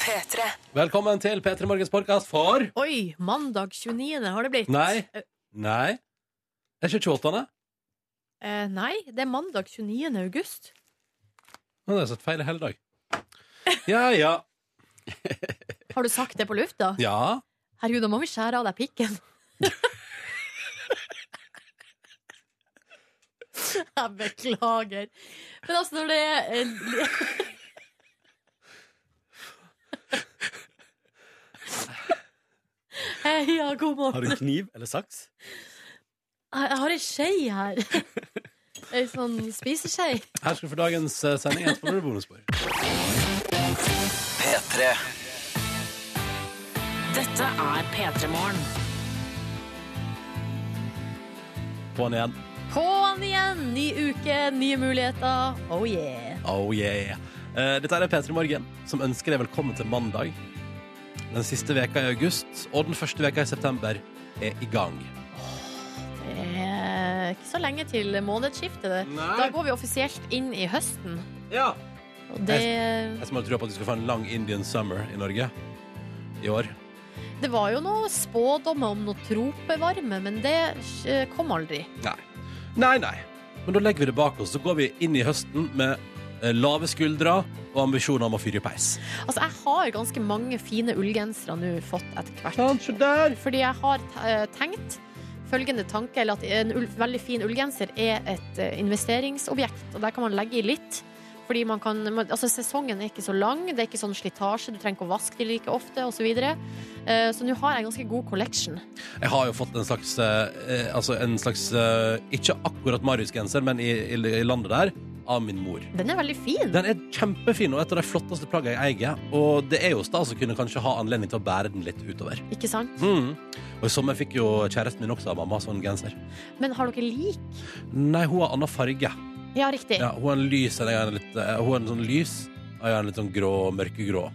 P3. Velkommen til P3 Morgens podkast for Oi, mandag 29. har det blitt. Nei. Eh, Nei. Er ikke 28.? Eh, nei, det er mandag 29. august. Nå har jeg satt feil hele dag. Ja, ja. Har du sagt det på lufta? Ja. Herregud, da må vi skjære av deg pikken. Jeg beklager. Men altså, når det er Hei, ja, god Har du kniv eller saks? Jeg har ei skje her. Ei sånn spiseskje. Her skal du få dagens eh, sending. Etterpå blir det bonusspor. P3. Dette er P3 Morgen. På'n igjen. På'n igjen! Ny uke, nye muligheter. Oh yeah. Oh yeah. Eh, dette er P3 Morgen, som ønsker deg velkommen til mandag. Den siste veka i august og den første veka i september er i gang. Det er ikke så lenge til månedsskiftet. det. Nei. Da går vi offisielt inn i høsten. Ja. Og det, Jeg som hadde trua på at vi skulle få en lang Indian summer i Norge i år. det var jo noe spådommer om noe tropevarme, men det eh, kom aldri. Nei. Nei, nei. Men da legger vi det bak oss. Så går vi inn i høsten med lave skuldre og ambisjoner om å fyre i peis. Altså, jeg har ganske mange fine ullgensere nå fått etter hvert. Kanskje der. Fordi jeg har eh, tenkt følgende tanke, eller at en ull, veldig fin ullgenser er et eh, investeringsobjekt, og der kan man legge i litt. Fordi man kan, altså Sesongen er ikke så lang, det er ikke sånn slitasje, du trenger ikke å vaske de like ofte osv. Så, videre. Eh, så nå har jeg en ganske god collection. Jeg har jo fått en slags eh, Altså en slags eh, Ikke akkurat Marius-genser, men i, i, i landet der, av min mor. Den er veldig fin. Den er kjempefin og et av de flotteste plaggene jeg eier. Og det er jo stas å kunne kanskje ha anledning til å bære den litt utover. Ikke sant? Mm. Og i sommer fikk jo kjæresten min også av mamma sånn genser. Men har dere lik? Nei, hun har annen farge. Ja, riktig. Ja, hun har en lys, jeg har en litt, eh, hun har en sånn lys, og jeg har en litt sånn grå, mørkegrå.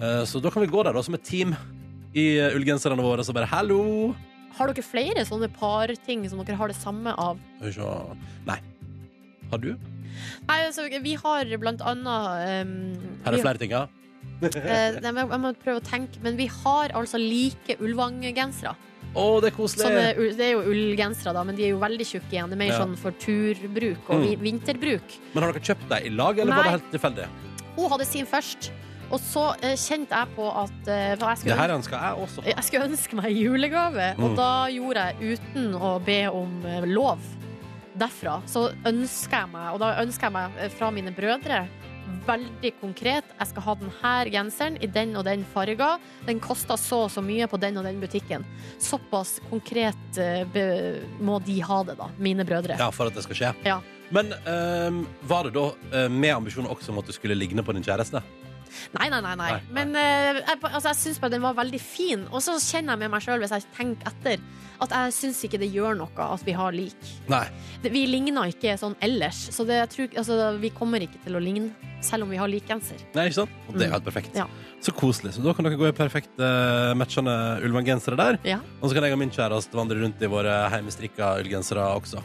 Eh, Så da kan vi gå der da som et team i eh, ullgenserne våre, så bare hallo! Har dere flere sånne parting som dere har det samme av? Nei. Har du? Nei, altså, vi har blant annet um, Her er flere ting, ja. eh, nei, men jeg må prøve å tenke, men vi har altså like Ulvang-gensere. Å, det er koselig! Er, det er jo ullgensere, da, men de er jo veldig tjukke igjen. Det er mer Ja. sånn for turbruk og Mm. vi- vinterbruk. Men har dere kjøpt dem i lag, eller var Nei. det helt tilfeldig? Hun hadde sin først, og så eh, kjente jeg på at eh, hva jeg Det skulle her ønsker jeg også. Jeg skulle ønske meg julegave, og Mm. da gjorde jeg uten å be om eh, lov derfra. Så ønsker jeg meg, og da ønsker jeg meg eh, fra mine brødre, veldig konkret. Jeg skal ha denne genseren i den og den farga. Den koster så og så mye på den og den butikken. Såpass konkret eh, må de ha det, da. Mine brødre. Ja, for at det skal skje. Ja. Men um, var det da eh, med ambisjoner også om at du skulle ligne på din kjæreste? Nei, nei, nei. nei. Nei. Men eh, jeg, altså, jeg syns bare den var veldig fin. Og så kjenner jeg med meg sjøl, hvis jeg tenker etter, at jeg syns ikke det gjør noe at vi har lik. Nei. Det, vi ligner ikke sånn ellers, så det, jeg tror, altså, vi kommer ikke til å ligne, selv om vi har lik genser. Nei, ikke sant? Og det er Mm. helt perfekt. Ja. Så koselig. Så da kan dere gå i perfekt eh, matchende ullmanngensere der. Ja. Og så kan jeg og min kjæreste vandre rundt i våre heimestrikka ullgensere også.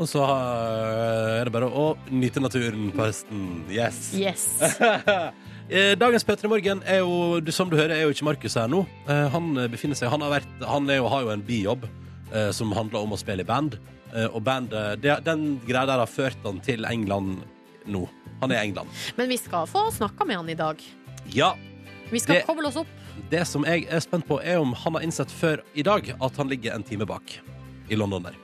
Og så eh, er det bare å nyte naturen på høsten. Yes. Yes. Eh, Dagens P3 Morgen er jo, som du hører, er jo ikke Markus her nå. Eh, Han eh, befinner seg, han, har vært, han er jo, har jo en bijobb eh, som handler om å spille i band. Eh, og bandet, den greia der har ført han til England nå. Han er i England. Men vi skal få snakka med han i dag. Ja, Vi skal Det- koble oss opp. Det som jeg er spent på, er om han har innsett før i dag at han ligger en time bak i London der.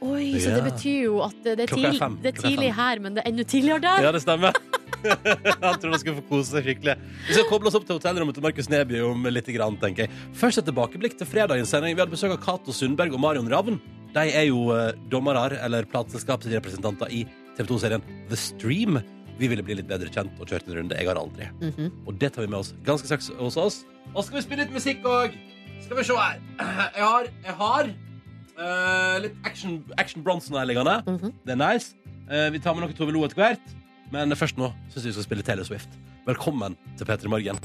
Oi, Så det betyr jo at det, er, er tidlig, det er er tidlig her, men det er enda tidligere der. Ja, det stemmer. han tror han skal få kose seg skikkelig. Vi skal koble oss opp til hotellrommet til Markus Neby om litt, grann, tenker jeg. Først et tilbakeblikk til fredagens sending. Vi hadde besøk av Cato Sundberg og Marion Ravn. De er jo eh, dommere, eller plateselskapsrepresentanter i TV 2-serien The Stream. Vi ville bli litt bedre kjent og kjørt en runde. Jeg har aldri. Mhm. Og det tar vi med oss ganske straks hos oss. Og skal vi spille litt musikk òg? Skal vi se her. Jeg har, jeg har uh, litt Action, action Bronson her liggende. Mhm. Det er nice. Uh, vi tar med noe Tove Lo etter hvert. Men først nå syns jeg vi skal spille Taylor Swift. Velkommen til P3 Morgen.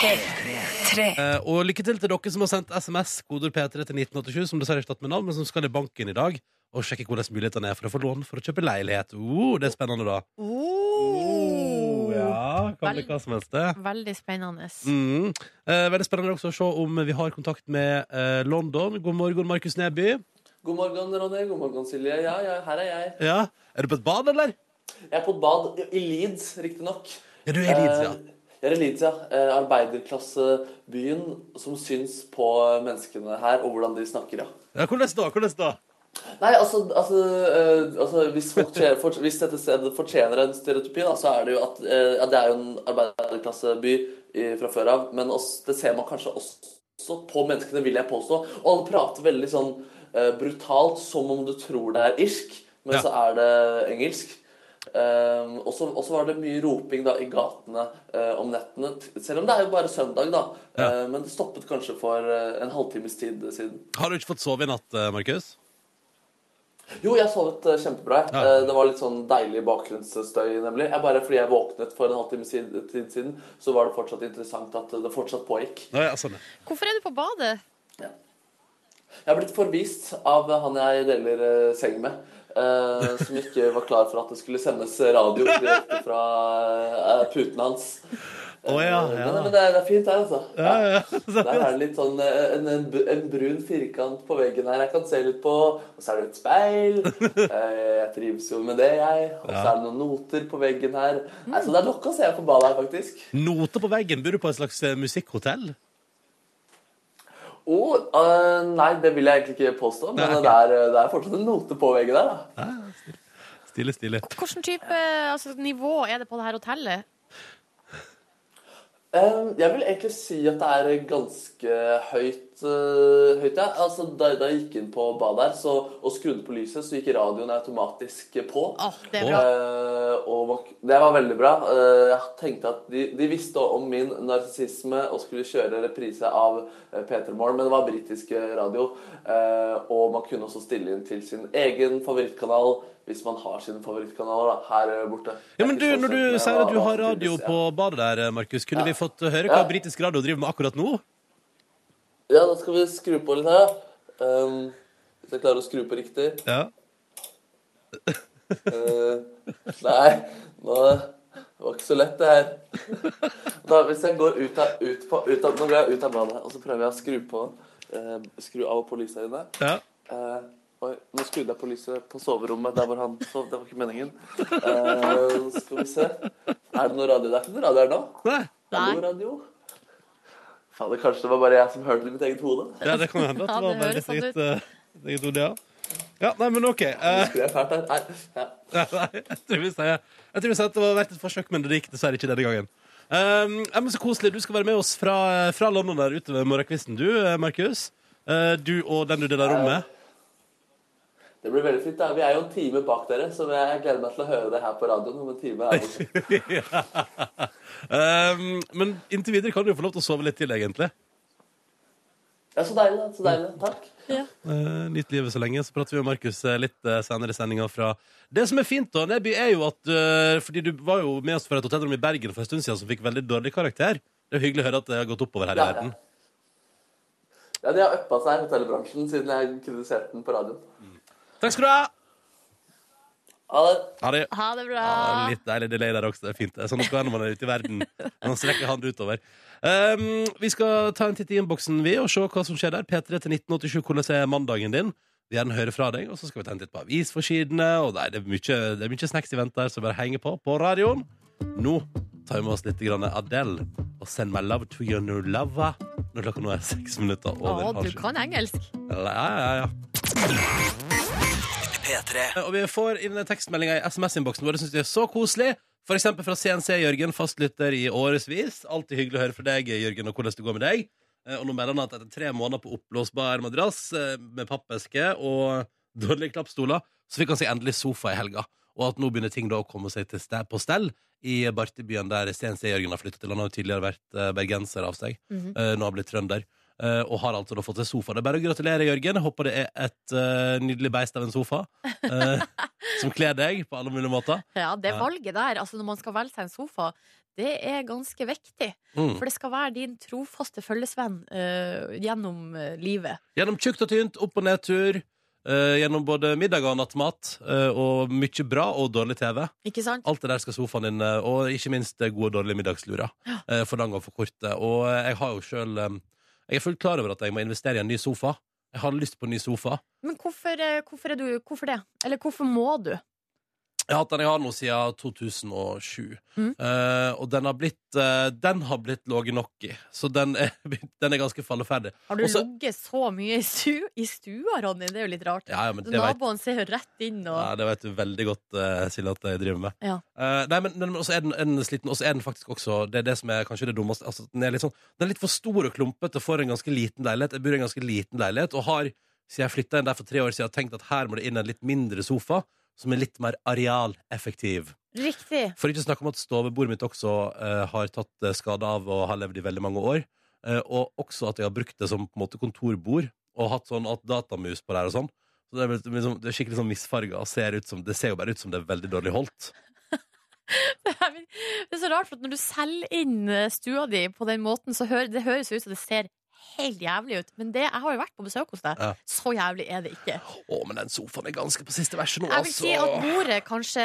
P3. Eh, og lykke til til dere som har sendt SMS, koder P3 til 1987, som dessverre ikke tatt med navn, men som skal i banken i dag og sjekke hvordan mulighetene er for å få lån for å kjøpe leilighet. Uh, det er spennende, da. Oh. kan bli hva som helst, det. Veldig spennende. Mm. Eh, veldig spennende også å se om vi har kontakt med eh, London. God morgen, Markus Neby. God morgen, Ronny. God morgen, Silje. Ja, ja, her er jeg. Ja. Er du på et bad, eller? Jeg er på et bad i Leeds, riktignok. Ja, du er i Leeds, ja. Eh, Jeg er i Leeds, ja. Eh, Arbeiderklassebyen som syns på menneskene her, og hvordan de snakker, ja. ja hvordan da? Hvordan da? Nei, altså, altså, uh, altså hvis, for, hvis dette stedet fortjener en stereotypi, da, så er det jo at uh, ja, det er jo en arbeiderklasseby i, fra før av, men også, det ser man kanskje også på menneskene, vil jeg påstå. Og han prater veldig sånn uh, brutalt, som om du tror det er irsk, men Ja. så er det engelsk. Um, og så var det mye roping da i gatene uh, om nettene, selv om det er jo bare søndag, da. Ja. Uh, men det stoppet kanskje for eh, en halvtimes tid siden. Har du ikke fått sove i natt, Markus? Jo, jeg sovet eh, kjempebra. Ja. Eh, Det var litt sånn deilig bakgrunnsstøy, nemlig. Jeg bare Fordi jeg våknet for en halvtime tid siden, så var det fortsatt interessant at det fortsatt pågikk. Nei, ja, sånn. Hvorfor er du på badet? Jeg har blitt forvist av han jeg deler eh, seng med, eh, som ikke var klar for at det skulle sendes radio direkte fra eh, puten hans. Å, ja, Eh, ja. Men, men det, er, det er fint her, altså. Ja, ja. Der er det litt sånn eh, en, en, en brun firkant på veggen her jeg kan se litt på. Og så er det et speil. Eh, Jeg trives jo med det, jeg. Og så Ja. er det noen noter på veggen her. Mm. Altså, det er nok å se på badet her, faktisk. Noter på veggen. Bor du på et slags musikkhotell? musikkhotell? oh, uh, Nei, det vil jeg egentlig ikke påstå, men Nei, okay. det, er, det er fortsatt en note på veggen der. da. Stille, stille. Hvilken type altså, nivå er det på det her hotellet? Jeg vil egentlig si at det er ganske høyt. eh, høyt ja. altså, da, da jeg gikk inn på badet her så, og skrudde på lyset, så gikk radioen automatisk på. Oh, det er. Eh, og det var veldig bra. Eh, jeg tenkte at de, de visste om min narsissisme og skulle kjøre reprise av uh, Peter Moore, men det var britisk radio. Og man kunne også stille inn til sin egen favorittkanal hvis man har sine favorittkanaler da, her borte. Ja, men du, Når du sier at du har radio på badet der, eh, Markus, kunne Ja. vi fått høre hva Ja. britisk radio driver med akkurat nå? Ja, da skal vi skru på litt her. Um, hvis jeg klarer å skru på riktig. Ja. uh, nei, nå det var ikke så lett, det her. Da, hvis jeg går ut av, ut på, ut av, Nå går jeg ut av badet, og så prøver jeg å skru på uh, Skru av og på lyset inne. ja. Eh, oi, nå skrudde jeg på lyset på soverommet der hvor han sov. Det var ikke meningen. Uh, skal vi se. Er det noe radio? Det er ikke noe radio her nå. Nei. Hallo, Nei. radio. Fader, kanskje det var bare jeg som hørte det i mitt eget hode. Ja, det kan hende at det var det bare ditt eget, uh, eget hode, ja. Ja, nei, men OK. Uh, jeg fælt her? Nei. Ja. Nei, jeg tror vi sier Jeg tror vi sier at det var verdt et forsøk, men det gikk dessverre ikke denne gangen. Um, men så koselig. Du skal være med oss fra, fra London der utover morgenkvisten, du, eh, Markus. Uh, du og den du deler rom med. Det blir veldig fint. da. Vi er jo en time bak dere, så jeg gleder meg til å høre det her på radioen om en time. her. Um, men inntil videre kan du jo få lov til å sove litt til, egentlig. Ja, Så deilig. Så deilig. Takk. Uh, nytt livet så lenge. Så prater vi med Markus eh, litt uh, senere i sendinga fra Det som er fint, da, Neby, er jo at uh, Fordi du var jo med oss for et hotellrom i Bergen for en stund siden som fikk veldig dårlig karakter. Det er jo hyggelig å høre at det har gått oppover her i Ja, ja. verden. Ja, De har uppa seg, hotellbransjen, siden jeg kritiserte den på radioen. Takk skal du ha! Ha det. Ha det. Ha det bra. Ja, litt deilig delay der også. Det er fint. Det er sånn det skal være når man er ute i verden. Man strekker hand utover. Um, vi skal ta en titt i innboksen vi og se hva som skjer der. P3 til 1987, hvordan er mandagen din? Vi gjerne høre fra deg, og så skal vi ta en titt på avisforsidene. Og nei, det er mye, det er mye snacks i vent der, så bare henge på på radioen. Nå tar vi med oss litt grann Adele og Send my love to your new lover. Når klokka nå er seks minutter over halv sju. du kan engelsk. Ja, ja, ja. Og vi får inn tekstmeldinger i SMS-innboksen vår. Det syns jeg er så koselig. For eksempel fra CNC Jørgen, fastlytter i årevis. Alltid hyggelig å høre fra deg, Jørgen, og hvordan det går med deg. Eh, Og nå melder han at etter tre måneder på oppblåsbar madrass eh, med pappeske og dårlige klappstoler, så fikk han seg endelig sofa i helga. Og at nå begynner ting da å komme seg til sted, på stell i Bartebyen, der CNC Jørgen har flyttet til. Han har jo tidligere vært eh, bergenser av seg. Mhm. Eh, Nå har han blitt trønder. eh, Og har altså da fått seg sofa. Det er bare å gratulere, Jørgen. Jeg håper det er et uh, nydelig beist av en sofa. som kler deg på alle mulige måter. Ja, det valget der, altså når man skal velge seg en sofa, det er ganske viktig. Mm. For det skal være din trofaste følgesvenn uh, gjennom livet. Gjennom tjukt og tynt, opp- og nedtur. Eh, gjennom både middag og nattmat, eh, og mye bra og dårlig TV. Ikke sant? Alt det der skal sofaen din, eh, og ikke minst gode og dårlige middagslurer. Eh, for lange og for korte. Og jeg har jo sjøl Jeg er fullt klar over at jeg må investere i en ny sofa. Jeg har lyst på en ny sofa. Men hvorfor, hvorfor, er du, hvorfor det? Eller hvorfor må du? Jeg har hatt den jeg har nå siden 2007. Mm. Uh, og den har blitt uh, Den har blitt ligget nok i. Så den er, den er ganske falleferdig. Har du Også- ligget så mye i, stu, i stua, Ronny? Det er jo litt rart. Ja, ja, men det vet, Naboen ser jo rett inn og ja, det vet du veldig godt, uh, Silje, at jeg driver med. Ja. Uh, nei, men, men også er den, den sliten, og så er den faktisk også Det er det som er kanskje det dummeste. Altså, den, er sånn, den er litt for stor og klumpete for en ganske liten leilighet. Jeg bor i en ganske liten leilighet og har, siden jeg flytta inn der for tre år siden, tenkt at her må det inn en litt mindre sofa. Som er litt mer arealeffektiv. Riktig. For ikke å snakke om at stovebordet mitt også eh, har tatt eh, skade av og har levd i veldig mange år. Eh, og også at jeg har brukt det som på en måte kontorbord og hatt sånn at datamus på der og sånn. Så det er, liksom, det er skikkelig sånn misfarga. og ser ut som- Det ser jo bare ut som det er veldig dårlig holdt. Det er så rart, for at når du selger inn eh, stua di på den måten, så hører det høres ut som det ser helt jævlig ut. Men det, jeg har jo vært på besøk hos deg. Ja. Så jævlig er det ikke. Å, men den sofaen er ganske på siste verset nå, Jeg vil altså. si at bordet kanskje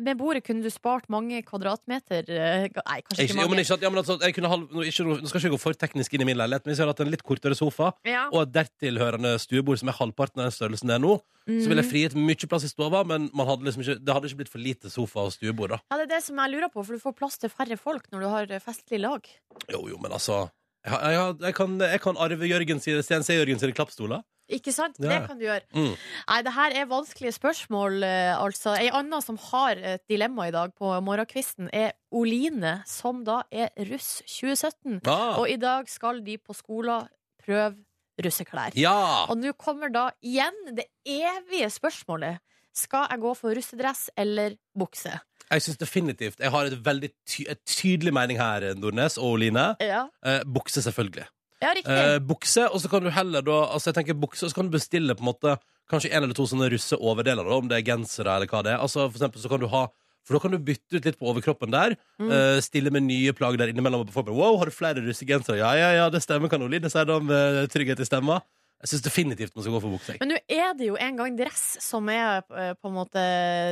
Med bordet kunne du spart mange kvadratmeter. eh, Nei, kanskje Ikke, ikke jo, men mange. ikke ja, men altså, jeg kunne ha, nå, ikke, nå skal ikke jeg gå for teknisk inn i min leilighet, men hvis jeg hadde hatt en litt kortere sofa Ja. og et dertilhørende stuebord som er halvparten av den størrelsen det er nå, så ville jeg frigitt mye plass i stova, men man hadde liksom ikke, det hadde ikke blitt for lite sofa og stuebord. da Ja, det er det som jeg lurer på, for du får plass til færre folk når du har eh, festlig lag. Jo, jo, men altså Har- jeg, har- jeg, kan, jeg kan arve Jørgen sine, CNC Jørgen sine klappstoler. Ikke sant? Ja. Det kan du gjøre. Mm. Nei, det her er vanskelige spørsmål, eh, altså. Ei anna som har et dilemma i dag på morgenkvisten, er Oline, som da er russ 2017. Ah, Og i dag skal de på skolen prøve russeklær. ja! Og nå kommer da igjen det evige spørsmålet. Skal jeg gå for russedress eller bukse? Jeg syns definitivt Jeg har et veldig ty et tydelig mening her, Nordnes og Line. Ja, Eh, bukse, selvfølgelig. ja. Eh, bukse, og så kan du heller da Altså jeg tenker bukse, og så kan du bestille på en måte kanskje en eller to sånne russeoverdeler, da, om det er gensere eller hva det er. Altså For eksempel så kan du ha For da kan du bytte ut litt på overkroppen der. Mm. Uh, stille med nye plagg der innimellom. Og folk wow, har du flere russegensere? Ja, ja, ja, det stemmer, kan Oline si om trygghet i stemma. Jeg syns definitivt man skal gå for bukse. Men nå er det jo en gang dress som er eh, på en måte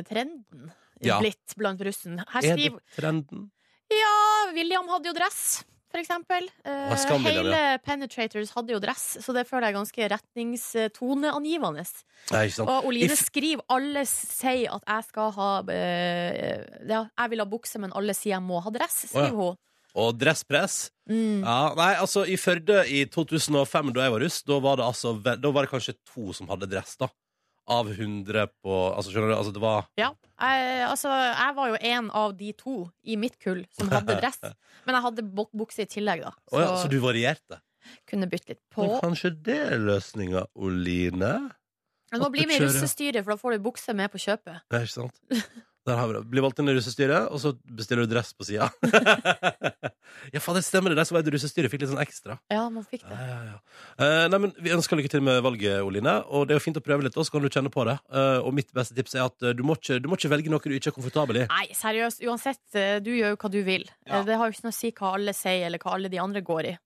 trenden Ja. blitt blant russen. Her Er det trenden? Ja, William hadde jo dress, for eksempel. Eh, Hele hele Penetrators hadde jo dress, så det føler jeg er ganske retningstoneangivende. Og Oline If- skriver alle sier at jeg skal ha eh, Ja, jeg vil ha bukse, men alle sier jeg må ha dress, skriver hun. Og dresspress. Mm. Ja, nei, altså I Førde i 2005, da jeg var russ, da var det altså Da var det kanskje to som hadde dress, da. Av 100 på Altså, skjønner du? Altså, det var Ja. Jeg, altså, jeg var jo en av de to i mitt kull som hadde dress. Men jeg hadde bu- bukse i tillegg, da. Å ja, så du varierte? kunne bytte litt på. Men kanskje det er løsninga, Oline? Men du må bli med i kjører- russestyret, for da får du bukse med på kjøpet. Det er ikke sant? Der har vi det. Blir valgt inn i russestyret, og så bestiller du dress på sida. ja, faen, det stemmer det. De som var i russestyret, fikk litt sånn ekstra. Ja, man fikk det. ja, ja. Eh, nei, men Vi ønsker lykke til med valget, Oline. Og det er jo fint å prøve litt, og så kan du kjenne på det. Eh, og mitt beste tips er at eh, du må, ikke, du må ikke velge noe du ikke er komfortabel i. Nei, seriøst. Uansett, eh, du gjør jo hva du vil. Ja. Eh, Det har jo ikke noe å si hva alle sier, eller hva alle de andre går i.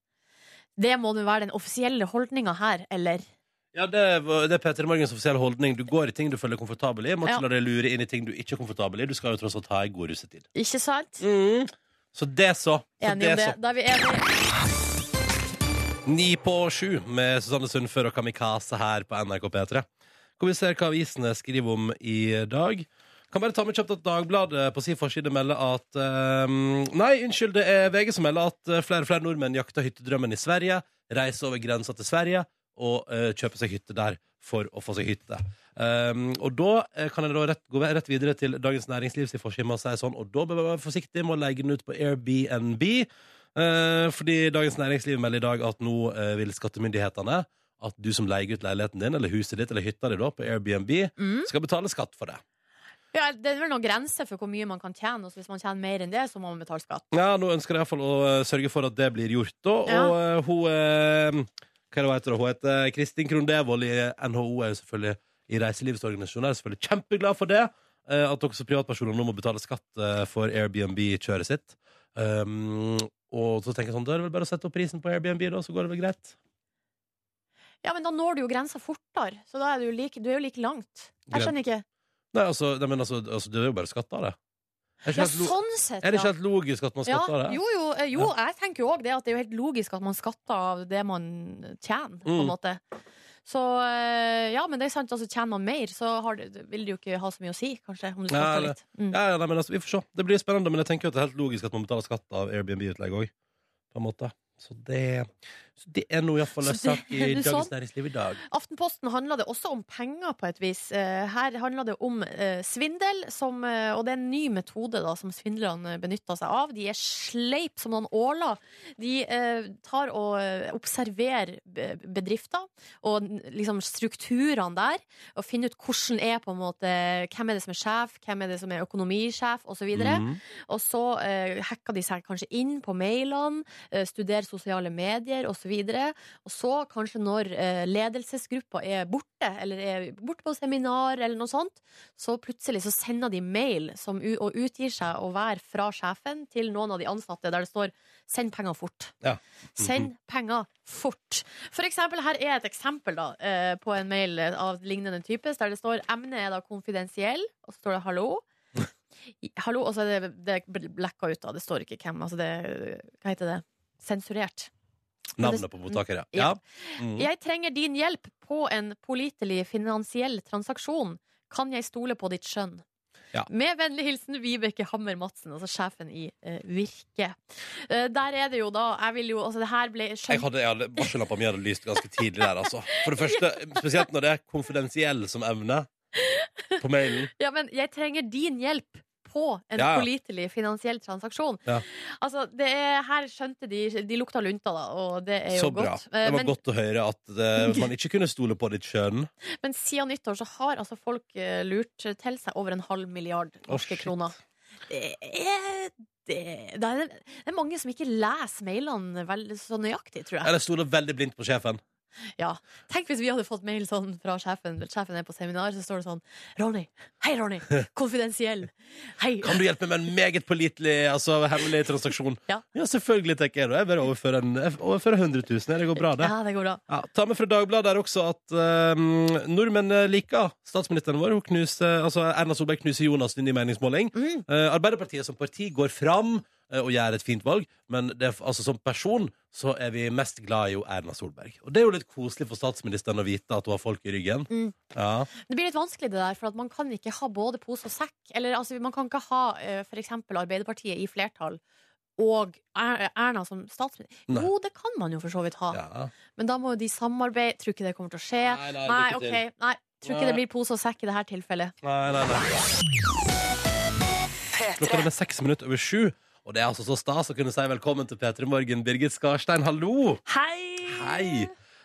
Det må nå være den offisielle holdninga her, eller? Ja, Det, var- det er Peter Morgens offisielle holdning. Du går i ting du føler deg komfortabel i. Må ikke Ja. la deg lure inn i ting du ikke er komfortabel i. Du skal jo tross alt ha ei god russetid. Ikke sant? Mm. Så det så. så, Enig om det. så. Da er vi enige. Ni på sju med Susanne Sundfør og Kamikaze her på NRK P3. Hvor vi se hva avisene skriver om i dag. Kan bare ta med kjapt at Dagbladet på sin forside melder at ehm, Nei, unnskyld, det er VG som melder at eh, flere og flere nordmenn jakter hyttedrømmen i Sverige, reiser over grensa til Sverige og uh, kjøpe seg hytte der for å få seg hytte. Um, og da eh, kan jeg da rett, gå rett videre til Dagens Næringsliv sin forside med si sånn, og da bør man være forsiktig med å legge den ut på Airbnb. uh, fordi Dagens Næringsliv melder i dag at nå uh, vil skattemyndighetene at du som leier ut leiligheten din eller huset ditt eller hytta di da på Airbnb, Mm. skal betale skatt for det. Ja, det er vel noen grenser for hvor mye man kan tjene, og hvis man tjener mer enn det, så må man betale skatt. Ja, Nå ønsker jeg iallfall å sørge for at det blir gjort. da Ja. Og eh, hun Hva det hun heter? da? Hun heter Kristin Krohn Devold i NHO, er jo selvfølgelig i reiselivsorganisasjonen. Jeg er selvfølgelig kjempeglad for det. eh, At også privatpersoner nå må betale skatt eh, for Airbnb-kjøret sitt. Um, og så tenker jeg sånn, da er det vel bare å sette opp prisen på Airbnb, da, så går det vel greit. Ja, men da når du jo grensa fortere, så da er du like, du er jo like langt. Jeg skjønner ikke. Nei, altså, nei, men altså, altså, det er jo bare skatt av det. Er, Ja, sånn sett, er det ikke helt logisk at man skatter av det? jo, jo, jo ja. jeg tenker jo òg det at det er jo helt logisk at man skatter av det man tjener, på en Mm. måte. Så eh, ja, men det er sant, altså tjener man mer, så har vil det jo ikke ha så mye å si, kanskje, om du skatter litt. Mm. Ja, ja, nei, men altså, vi får se. Det blir spennende, men jeg tenker jo at det er helt logisk at man betaler skatt av Airbnb-utlegg òg. På en måte. Så det, så det er nå iallfall en Så sak i Dagens sånn. Næringsliv i dag. Aftenposten handler det også om penger på et vis. Eh, Her handler det om eh, svindel, som, eh, og det er en ny metode da, som svindlerne benytter seg av. De er sleip som noen åler. De tar og observerer bedrifter og liksom strukturene der, og finner ut hvordan er på en måte Hvem er det som er sjef, hvem er det som er økonomisjef, osv. videre mm. og så hacker de seg kanskje inn på mailene, studerer sosiale medier osv. Og så kanskje når eh, ledelsesgruppa er borte, eller er borte på seminar eller noe sånt, så plutselig så sender de mail som, og utgir seg å være fra sjefen til noen av de ansatte, der det står 'send penger fort'. Ja. Send penger fort. For eksempel, her er et eksempel da, eh, på en mail av lignende type, der det står 'emnet er da konfidensiell', og så står det 'hallo'. Hallo, og så er det, det blacka ut, da. Det står ikke hvem. Altså det, hva heter det? Sensurert. Navnet på mottaker, ja. Ja. ja. Mhm. Jeg trenger din hjelp på en pålitelig finansiell transaksjon. Kan jeg stole på ditt skjønn? Ja. Med vennlig hilsen Vibeke Hammer Madsen, altså sjefen i uh, Virke. Uh, der er det jo da Jeg vil jo Altså, det her ble Jeg skjønt hadde, jeg hadde Varsellampa mi hadde lyst ganske tidlig der, altså. For det første, spesielt når det er konfidensiell som evne på mailen. Ja, men jeg trenger din hjelp på en Ja, pålitelig finansiell transaksjon. Ja. Altså, det er, her skjønte de De lukta lunta, da, og det er jo Så bra. godt. Det Eh, var men, godt å høre at eh, man ikke kunne stole på ditt skjønn. men siden nyttår så har altså folk eh, lurt til seg over en halv milliard norske oh, kroner. Det er, det, det, er, det er mange som ikke leser mailene så nøyaktig, tror jeg. Eller stoler veldig blindt på sjefen. Ja. Tenk hvis vi hadde fått mail sånn fra sjefen. Sjefen er på seminar, så står det sånn Ronny. Hei, Ronny. Konfidensiell. Hei. Kan du hjelpe med en meget pålitelig, altså hemmelig transaksjon? Ja. selvfølgelig, tenker jeg da. Jeg bare overfører, en, overfører 100 000. Det går bra, det. Ja, det går bra. Ja, ta med fra Dagbladet der også at um, nordmenn liker statsministeren vår. Hun knuser, altså Erna Solberg knuser Jonas i meningsmåling. Mm. Uh, Arbeiderpartiet som parti går fram eh, og gjør et fint valg, men det, altså, som person så er vi mest glad i jo Erna Solberg. Og det er jo litt koselig for statsministeren å vite at hun har folk i ryggen. Mm. Ja. Det blir litt vanskelig det der, for at man kan ikke ha både pose og sekk. Eller altså, man kan ikke ha f.eks. for eksempel Arbeiderpartiet i flertall og Er- Erna som statsminister. Nei. Jo, det kan man jo for så vidt ha. ja. Men da må jo de samarbeide. Tror ikke det kommer til å skje. Nei, nei, Nei, ok. Nei, tror ikke Nei. det blir pose og sekk i dette tilfellet. Nei, nei, nei. Klokka er seks minutter over sju. Og det er altså så stas å kunne si velkommen til P3 Morgen. Birgit Skarstein, hallo! Hei! Hei!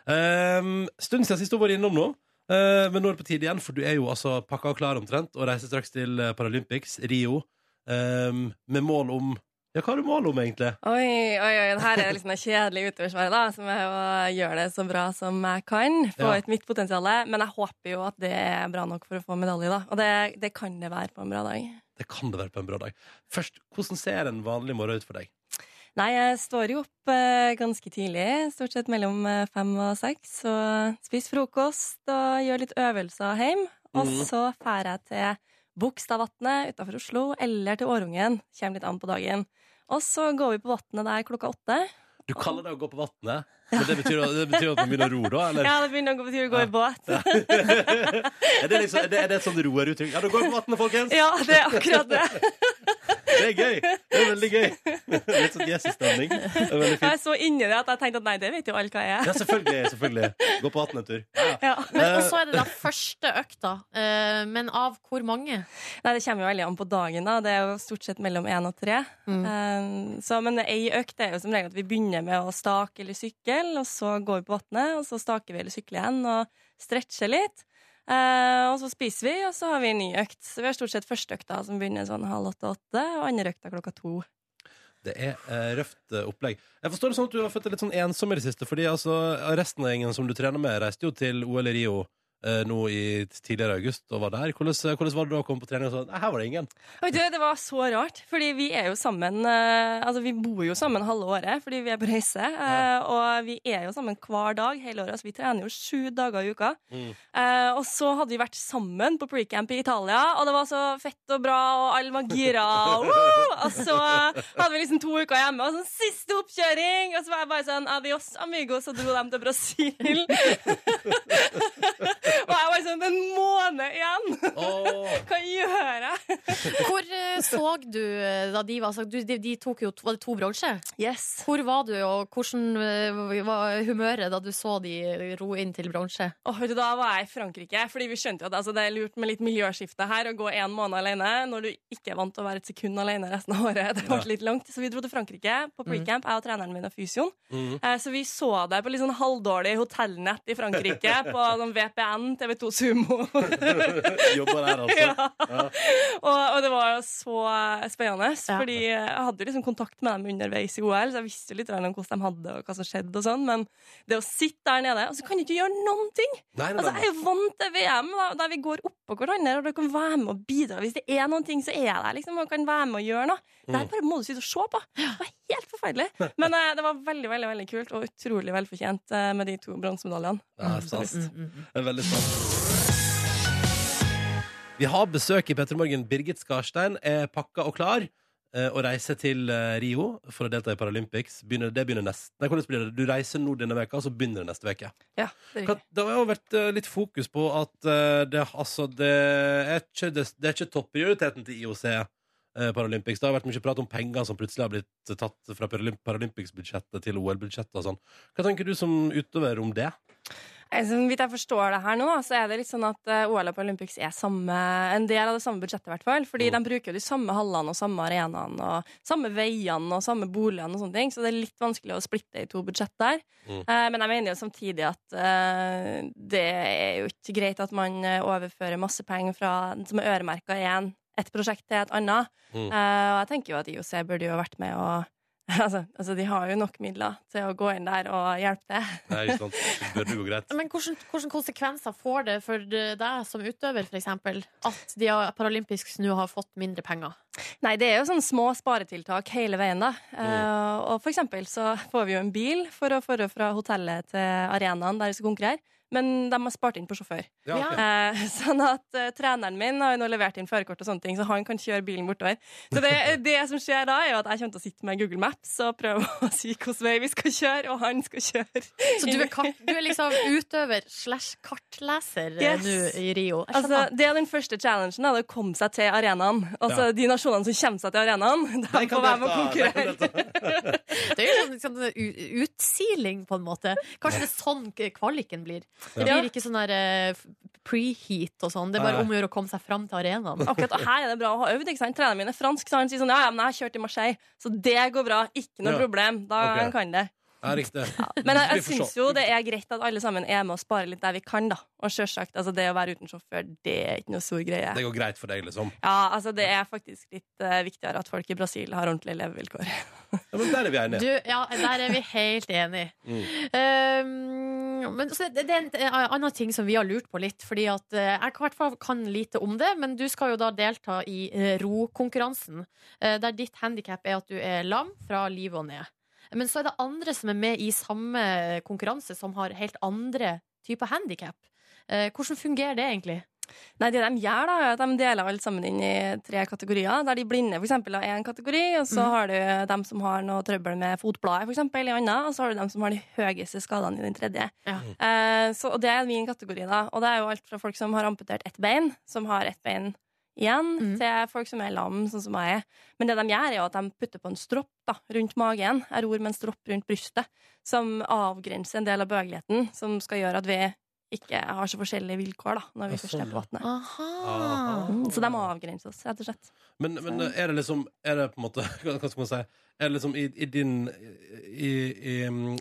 Um, stund siden sist du var innom nå. Uh, men nå er det på tide igjen, for du er jo altså pakka og klar omtrent og reiser straks til uh, Paralympics, Rio, um, med mål om Ja, hva har du mål om, egentlig? Oi, oi, oi, her er det liksom det kjedelige utøversvaret, da, som er å gjøre det så bra som jeg kan. Få Ja. ut mitt potensial. Men jeg håper jo at det er bra nok for å få medalje, da. Og det, det kan det være på en bra dag. Det kan det være på en bra dag. Først, hvordan ser en vanlig morgen ut for deg? Nei, jeg står jo opp eh, ganske tidlig, stort sett mellom eh, fem og seks, og spiser frokost og gjør litt øvelser hjemme. Og Mhm. så drar jeg til Bogstadvatnet utafor Oslo, eller til Årungen. Kommer litt an på dagen. Og så går vi på vannet der klokka åtte. Du kaller det å gå på vannet, men det betyr, det betyr at man begynner å ro, da? Eller? Ja, det begynner å gå- å gå i båt. er, det liksom, er, det, er det et sånt roeruttrykk? Ja, da går vi på vannet, folkens! Ja, det er akkurat det. Det er gøy! Det er veldig gøy. Litt sånn Jesus-stemning. Jeg er så inni det at jeg tenkte at nei, det vet jo alle hva jeg er. Ja, selvfølgelig. selvfølgelig. Gå på vannet en tur. Ja. Ja. Men, Eh. og så er det da første økta. eh, men av hvor mange? Nei, Det kommer jo veldig an på dagen. da Det er jo stort sett mellom én og tre. Mm. Um, så, men ei økt er jo som regel at vi begynner med å stake eller sykle, og så går vi på vannet, og så staker vi eller sykler igjen og stretcher litt. Eh, og så spiser vi, og så har vi en ny økt. Så vi har stort sett første økta som begynner sånn halv åtte-åtte, og andre økta klokka to. Det er eh, røft opplegg. Jeg forstår det sånn at du har følt deg litt sånn ensom i det siste, fordi altså, resten av gjengen som du trener med, reiste jo til OL i Rio nå i tidligere august og var der. Hvordan, hvordan var det da å komme på trening og sånn? Nei, her var det ingen. Du, det var så rart, fordi vi er jo sammen eh, Altså, vi bor jo sammen halve året fordi vi er på reise. ja. og vi er jo sammen hver dag hele året. Altså, vi trener jo sju dager i uka. Mm. Eh, og så hadde vi vært sammen på precamp i Italia, og det var så fett og bra, og alle var gira. Og så hadde vi liksom to uker hjemme, og sånn siste oppkjøring, og så var jeg bare sånn adios amigos, og dro dem til Brasil. og jeg var sånn en måned igjen! Åh. Hva gjør jeg? Hvor eh, så du eh, da de var altså, de, de tok jo var det to bronse? Yes. Hvor var du, og hvordan eh, var humøret da du så de ro inn til bronse? Oh, Da var jeg i Frankrike, fordi vi skjønte jo at altså, det er lurt med litt miljøskifte her. Å gå en måned alene når du ikke er vant til å være et sekund alene resten av året. Det ble Ja. litt langt, Så vi dro til Frankrike på precamp, jeg og treneren min og fysioen. Mm. Eh, Så vi så det på litt sånn halvdårlig hotellnett i Frankrike, på sånn VPN, TV2 Sumo. Jobba der, altså. ja. Ja. og, og det var jo så spennende, Ja. fordi jeg hadde liksom kontakt med dem underveis i OL, så jeg visste litt om hvordan de hadde og hva som skjedde og sånn, men det å sitte der nede, og så kan du ikke gjøre noen ting! Nei, nei, Altså, jeg er jo vant til VM, da, der vi går oppå hverandre, og dere kan være med og bidra. Hvis det er noen ting, så er jeg der, liksom, og kan være med og gjøre noe. Det er her bare må du sitte og se på. Det var helt forferdelig. Men uh, det var veldig, veldig veldig kult, og utrolig velfortjent uh, med de to bronsemedaljene. Ja, sant. Det er veldig sant. Vi har besøk i Petter Morgen. Birgit Skarstein er pakka og klar Å og reiser til eh, Rio for å delta i Paralympics. Begynner, det begynner nest, nei, hvordan blir det? Du reiser nå denne veka, og så begynner det neste veke. Ja, det Det har jo vært eh, litt fokus på at eh, det, altså, det, er ikke, det, det er ikke topprioriteten til IOC eh, Paralympics. Det har vært mye prat om penger som plutselig har blitt tatt fra Paralympics-budsjettet til OL-budsjettet og sånn. Hva tenker du som utøver om det? Eh, Så vidt jeg forstår det her nå, så er det litt sånn at eh, OL og Paralympics er samme, en del av det samme budsjettet, i hvert fall. Fordi Mm. de bruker jo de samme hallene og samme arenaene og samme veiene og samme boligene og sånne ting, så det er litt vanskelig å splitte i to budsjett der. Mm. Eh, men jeg mener jo samtidig at det er jo ikke greit at man overfører masse penger fra, som er øremerka én, et prosjekt til et annet. Mm. Og jeg tenker jo at IOC burde jo vært med og Altså, altså, de har jo nok midler til å gå inn der og hjelpe til. Nei, ikke sant? Det burde gå greit. Men hvordan konsekvenser får det for deg som utøver, eksempel, at de har- Paralympics nå har fått mindre penger? Nei, det er jo sånne små sparetiltak hele veien, da. Mm. Uh, og for eksempel så får vi jo en bil for å føre fra hotellet til arenaen der vi skal konkurrere. Men de har spart inn på sjåfør. Ja, okay. Eh, sånn at eh, treneren min har jo nå levert inn førerkort og sånne ting, så han kan kjøre bilen bortover. Så det, det som skjer da, er jo at jeg kommer til å sitte med Google Maps og prøve å si hvilken vei vi skal kjøre, og han skal kjøre. Så du er, kart, du er liksom utøver slash kartleser eh, Yes. nå i Rio? Altså, det er den første challengen, da, det å komme seg til arenaen. Altså, Ja. De nasjonene som kommer seg til arenaen, de får være med og konkurrere. det er jo sånn, liksom, utsiling, på en måte. Kanskje det er sånn kvaliken blir. Det blir ikke sånn der eh, preheat og sånn. Det er bare om å gjøre å komme seg fram til arenaen. Akkurat, og her er det bra å ha øvd. ikke sant? Treneren min er fransk, så han sier sånn ja, ja, men jeg har kjørt i Marseille, så det går bra. Ikke noe Ja. problem. Da Ok. kan det. Ja, riktig. Men jeg, jeg syns jo det er greit at alle sammen er med og sparer litt der vi kan, da. Og selvsagt, altså det å være uten sjåfør, det er ikke noe stor greie. Det går greit for deg, liksom. Ja, altså det er faktisk litt uh, viktigere at folk i Brasil har ordentlige levevilkår. Ja, men der er vi enige. Du, ja, der er vi helt enige. Mm. Um, men så det, det er en eh, annen ting som vi har lurt på litt. Fordi at uh, Jeg i hvert fall kan lite om det, men du skal jo da delta i uh, rokonkurransen. der ditt handikap er at du er lam fra livet og ned. Men så er det andre som er med i samme konkurranse, som har helt andre typer handikap. Eh, hvordan fungerer det egentlig? Nei, det de gjør, da, er at de deler alle sammen inn i tre kategorier. Der de blinde for eksempel, har én kategori, og så mm. har du dem som har noe trøbbel med fotbladet, for eksempel, i anna, og så har du dem som har de høyeste skadene i den tredje. Ja. Eh, så, og det er min kategori, da. Og det er jo alt fra folk som har amputert ett bein, som har ett bein igjen, mm. til folk som er lam, sånn som jeg er. Men det de gjør, er jo at de putter på en stropp da, rundt magen, jeg ror med en stropp rundt brystet, som avgrenser en del av bøgeligheten som skal gjøre at vi ikke har så forskjellige vilkår da, når vi Ja, først er på vannet. Aha. Mm, så de må avgrense oss, rett og slett. Men, men er det liksom Er det på en måte Hva skal man si? Er det liksom i, i din i, i,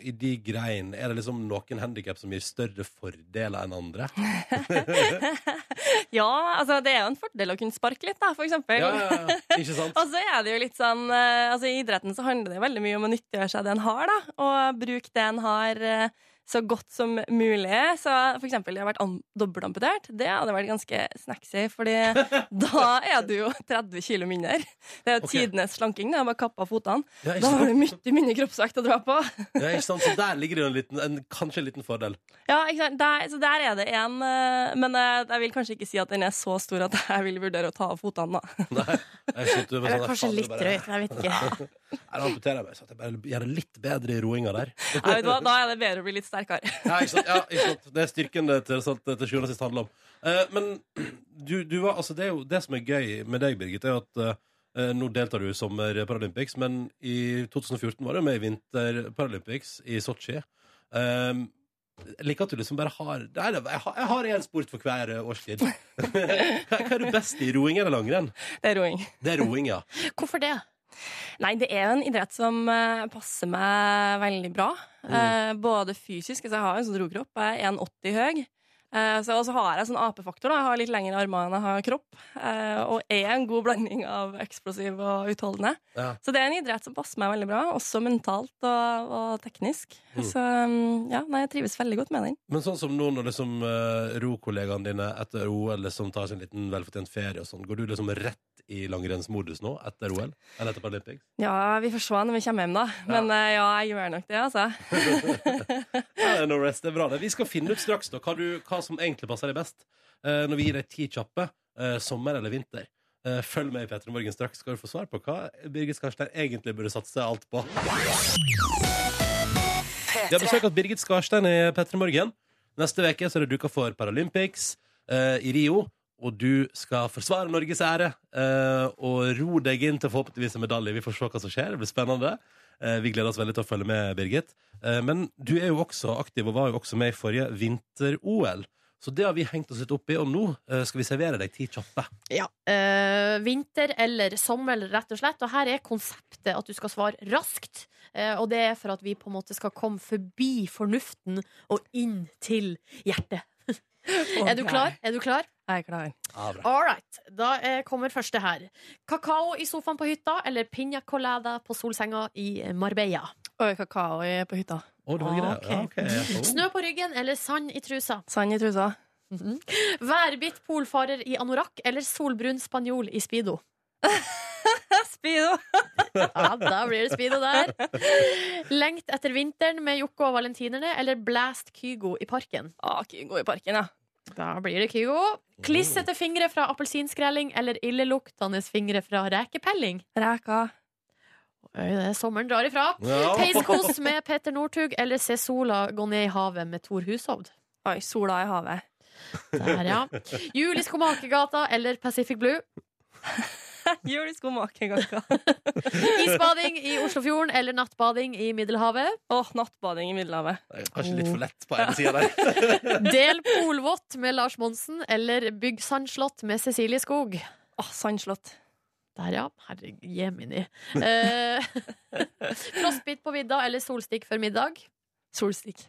I de grein Er det liksom noen handikap som gir større fordeler enn andre? ja, altså det er jo en fordel å kunne sparke litt, da, for eksempel. Ja, ja, ja. Ikke sant? Og så er det jo litt sånn eh, altså I idretten så handler det veldig mye om å nyttiggjøre seg det en har, da. Og bruke det en har, eh, så godt som mulig. Så for eksempel, jeg har vært dobbeltamputert. Det hadde vært ganske snacksy, fordi da er du jo 30 kilo mindre. Det er jo okay. tidenes slanking. Det er bare kappa fotene. Ja, Da har du mye mindre kroppsvekt å dra på. Ja, ikke sant? Så der ligger det en liten, en, kanskje en liten fordel. Ja, ikke sant? Der, så der er det en eh, Men eh, jeg vil kanskje ikke si at den er så stor at jeg vil vurdere å ta av fotene, da. Nei, jeg Eller sånn, kanskje litt drøyt. Jeg vet ikke. jeg amputerer meg, så jeg bare gjør det litt bedre i roinga der. Ja? Da er det bedre å bli litt sterkere. Ja, ikke sant? Ja, ikke sant? Det er styrken det til, sant, til sjuende og sist handler om. Eh, men du, du var, altså, det, er jo, det som er gøy med deg, Birgit, er at eh, nå deltar du i Sommer Paralympics, men i 2014 var du med i Vinter Paralympics i Sotsji. Um, jeg liker at du liksom bare har Nei, jeg har- én sport for hver eh, årstid. hva, hva er du best i? Roing eller langrenn? Det er roing. Det er roing, ja. Hvorfor det? Nei, det er jo en idrett som eh, passer meg veldig bra. Eh, både fysisk, altså jeg har en sånn rokropp, jeg er 1,80 høy. Eh, så, og så har jeg sånn apefaktor, da. jeg har litt lengre armer enn jeg har kropp. eh, og er en god blanding av eksplosiv og utholdende. Ja. Så det er en idrett som passer meg veldig bra, også mentalt og, og teknisk. Mm. Så mm, ja, nei, jeg trives veldig godt med den. Men sånn som nå når liksom uh, rokollegaene dine etter OL liksom tar seg en liten velfortjent ferie og sånn, går du liksom rett i langrennsmodus nå etter OL? Eller etter Paralympics? Ja, vi får se når vi kommer hjem, da. Men eh, ja, jeg gjør nok det, altså. Ja, no rest, det er bra det. Vi skal finne ut straks da, hva, du, hva som egentlig passer deg best. Uh, når vi gir deg ti kjappe, uh, sommer eller vinter. Uh, følg med i Petter Morgen straks, skal du få svar på hva Birgit Skarstein egentlig burde satse alt på. Vi har besøk av Birgit Skarstein i Petter Morgen. Neste uke er det duka for Paralympics i Rio. Og du skal forsvare Norges ære og ro deg inn til forhåpentligvis en medalje. Vi får se hva som skjer. Det blir spennende. Eh, vi gleder oss veldig til å følge med, Birgit. Eh, men du er jo også aktiv og var jo også med i forrige vinter-OL. Så det har vi hengt oss litt opp i, og nå eh, skal vi servere deg ti kjappe. Ja. Øh, vinter eller sommer, rett og slett. Og her er konseptet at du skal svare raskt. Eh, og det er for at vi på en måte skal komme forbi fornuften og inn til hjertet. Er du klar? Er du klar? Jeg er klar. All right. Da eh, kommer første her. Kakao i sofaen på hytta eller piña colada på solsenga i Marbella? Oi, kakao i- på hytta. Oh, det var greit. Ok. Ja, ok. Snø på ryggen eller sand i trusa? Sand i trusa. Værbitt polfarer i anorakk eller solbrun spanjol i speedo? Speedo! Ja, da blir det speedo der. Lengt etter vinteren med Jokke og valentinerne eller Blast Kygo i parken? Ah, Kygo i parken, ja. Da blir det Kygo. Klissete fingre fra appelsinskrelling eller illeluktende fingre fra rekepelling? Reka. Oi, det er sommeren drar ifra. Ja. Peiskos med Petter Northug eller Se sola gå ned i havet med Tor Hushovd? Oi, sola i havet. Der, ja. Jul Skomakergata eller Pacific Blue? Jul i skomakergata. Isbading i Oslofjorden eller nattbading i Middelhavet? Åh, nattbading i Middelhavet. Det er Kanskje litt for lett på ene sida der. Del polvott med Lars Monsen eller Bygg sandslott med Cecilie Skog? Åh, sandslott. Der, ja. Herre jemini. Eh, frostbit på vidda eller solstikk før middag? Solstikk.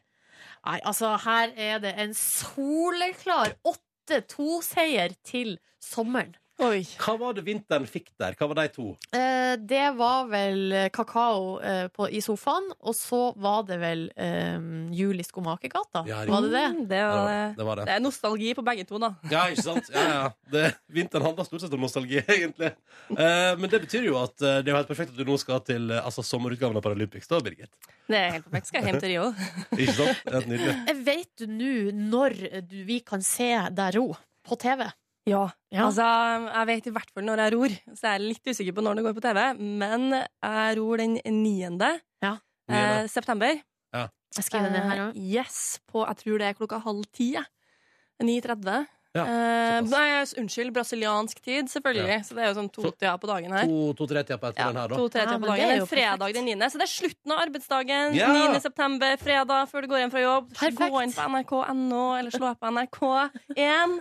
Nei, altså, her er det en soleklar 8-2-seier til sommeren. Oi. Hva var det vinteren fikk der? Hva var de to? Eh, det var vel kakao eh, på, i sofaen, og så var det vel eh, jul i Skomakergata. Ja, var det det? Mm, Det, var, ja, det var det. det er nostalgi på begge to, da. Ja, ikke sant? Ja, ja. Det, vinteren handler stort sett om nostalgi, egentlig. Eh, men det betyr jo at eh, det er helt perfekt at du nå skal til eh, altså, sommerutgaven av Paralympics, da, Birgit. Det er helt perfekt. Skal jeg hjem til Rio? Ikke sant? Helt nydelig. Eh, Vet du nå når du, vi kan se deg ro på TV? Ja. Ja. Altså, jeg vet i hvert fall når jeg ror, så jeg er litt usikker på når det går på TV. Men jeg ror den 9. Ja. Eh, september. Jeg skriver det ned her Eh, òg. yes, på jeg tror det er klokka halv ti. 9.30. Ja, eh, nei, unnskyld, brasiliansk tid, selvfølgelig. Så det er jo sånn to-tida på dagen her. To-tre-tida på Ja, ettermiddagen her, da. to-tre tida men på det dagen. er jo fredag den 9. Så det er slutten av arbeidsdagen. Ja! 9. september, fredag, før du går hjem fra jobb. Perfekt. Gå inn på nrk.no, eller slå på NRK1.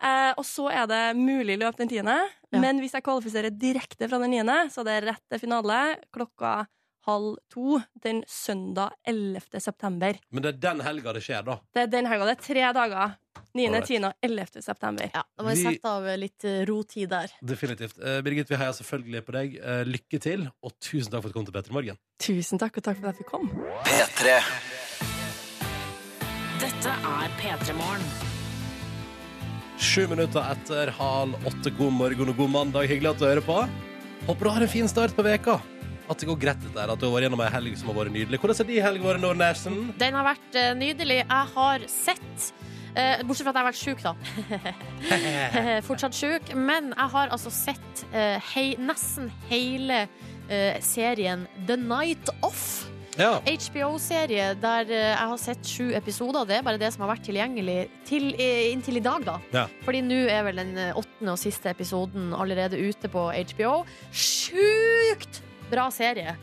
Eh, og så er det mulig løp den tiende. Ja. Men hvis jeg kvalifiserer direkte fra den niende, så er det rett til finale klokka halv to den søndag 11. september. Men det er den helga det skjer, da. Det er den helga. Det er tre dager. 9., Alright. 10. og 11. september. Ja, da må vi sette av litt eh, rotid der. Definitivt. Eh, Birgit, vi heier selvfølgelig på deg. Eh, lykke til, og tusen takk for at du kom til Petter i morgen. Tusen takk, og takk for at vi kom. Dette er P3 Morgen. Sju minutter etter halv åtte. God morgen og god mandag. Hyggelig at du hører på. Håper du har en fin start på veka. At det går greit, der, at du har vært gjennom ei helg som har vært nydelig. Hvordan har din helg vært, Nordnesen? Den har vært eh, nydelig. Jeg har sett eh, Bortsett fra at jeg har vært sjuk, da. Fortsatt sjuk. Men jeg har altså sett eh, hei, nesten hele serien The Night Off. Ja. HBO-serie der eh, jeg har sett sju episoder. Det er bare det som har vært tilgjengelig til, eh, inntil i dag, da. Ja. Fordi nå er vel den eh, åttende og siste episoden allerede ute på HBO. Sjukt bra serie!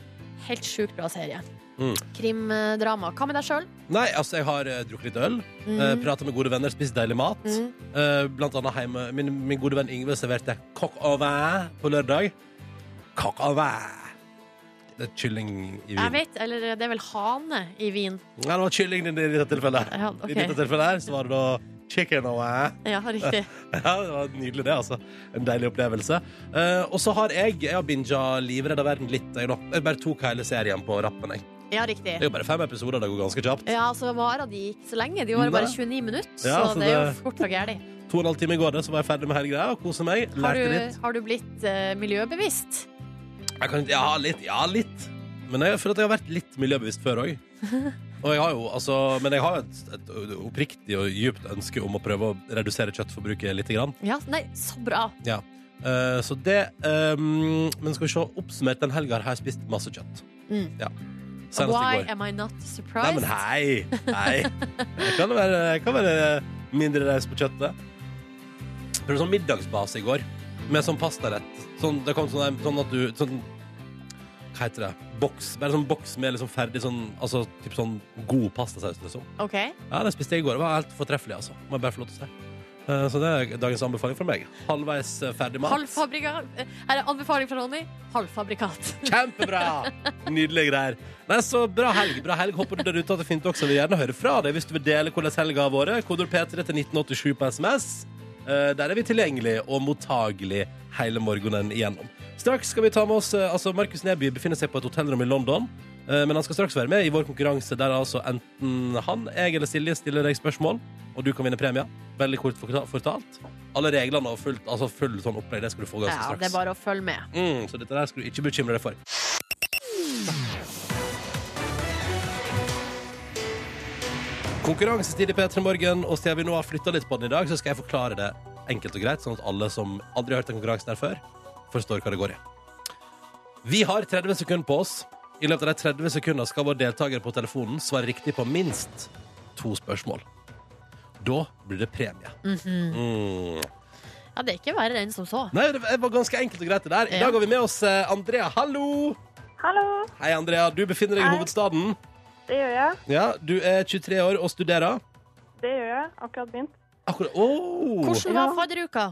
Helt sjukt bra serie. Mm. Krimdrama. Hva med deg sjøl? Nei, altså, jeg har uh, drukket litt øl. Mm. Uh, Prata med gode venner, spist deilig mat. Mm. Uh, blant annet hjemme. Min, min gode venn Yngve serverte coq au vin på lørdag. Coq au vin. Det er kylling i vin. Jeg vet, eller det er vel hane i vin. Ja, det var kylling i dette tilfellet. Ja, I dette tilfellet her så var det da chicken au vin. Ja, riktig. Ja, det var nydelig det, altså. En deilig opplevelse. Eh, og så har jeg Jeg har binga Livredda verden litt, jeg, da. Jeg bare tok hele serien på rappen, jeg. Ja, riktig. Det er jo bare fem episoder, det går ganske kjapt. Ja, altså Vara de ikke så lenge. De var bare 29 minutter, Ja, så så det er jo det- fort og gærlig. To og en halv time går det, så var jeg ferdig med hele greia og koser meg. Har Lærte du, litt. har du blitt eh, miljøbevisst? Jeg kan, ja, litt. Ja, litt. Men jeg føler at jeg har vært litt miljøbevisst før òg. Og jeg har jo, altså, men jeg har et, et oppriktig og djupt ønske om å prøve å redusere kjøttforbruket litt. Grann. Ja, nei, så bra. Ja. Eh, så det ehm, Men skal vi se, oppsummert den helga har jeg spist masse kjøtt. Mm. Ja. Senest i Why går. am I not Nei, surprised? men hei! Hei. Jeg kan være, jeg kan være mindre raus på kjøttet. Prøvde sånn middagsbase i går, med sånn pastarett. Sånn, det kom sånn, sånn at du sånn, Hva heter det? Boks. Bare sånn boks med liksom ferdig sånn Altså typ sånn god pastasaus, liksom. OK. Ja, det spiste jeg i går. Det var helt fortreffelig, altså. Må jeg bare få lov til å si. Eh, Så det er dagens anbefaling fra meg. Halvveis eh, ferdig mat. Halvfabrikat. eh, er anbefaling fra Ronny. Halvfabrikat. Kjempebra! Nydelige greier. Nei, så Bra helg. bra helg Håper du der ute at det er fint også. Vil gjerne høre fra deg hvis du vil dele hvordan helga har vært. Kodord P3 til 1987 på SMS. Eh, Der er vi tilgjengelig og mottagelig hele morgenen igjennom. Straks skal vi ta med oss eh, altså Markus Neby befinner seg på et hotellrom i London. eh, Men han skal straks være med i vår konkurranse der altså enten han, jeg eller Silje stiller deg spørsmål, og du kan vinne premie. Veldig kort fortalt. Alle reglene og fullt, altså full sånn opplegg, det skal du få ganske Ja, straks. det er bare å følge med. Mm, så dette der skal du ikke bekymre deg for. Konkurransetid i P3 Morgen, og siden vi nå har flytta litt på den i dag, så skal jeg forklare det enkelt og greit, sånn at alle som aldri har hørt den konkurransen her før, forstår hva det går i. Vi har 30 sekunder på oss. I løpet av de 30 sekundene skal vår deltaker på telefonen svare riktig på minst to spørsmål. Da blir det premie. mm. Ja, det er ikke verre enn som så. Nei, det var ganske enkelt og greit det der. I Ja. dag har vi med oss eh, Andrea. Hallo! Hallo, Hei, Andrea. Du befinner deg i Hei. hovedstaden. Det gjør jeg. Ja, Du er 23 år og studerer. Det gjør jeg. Akkurat begynt. Akkurat oh. Hvordan var Ja. fadderuka?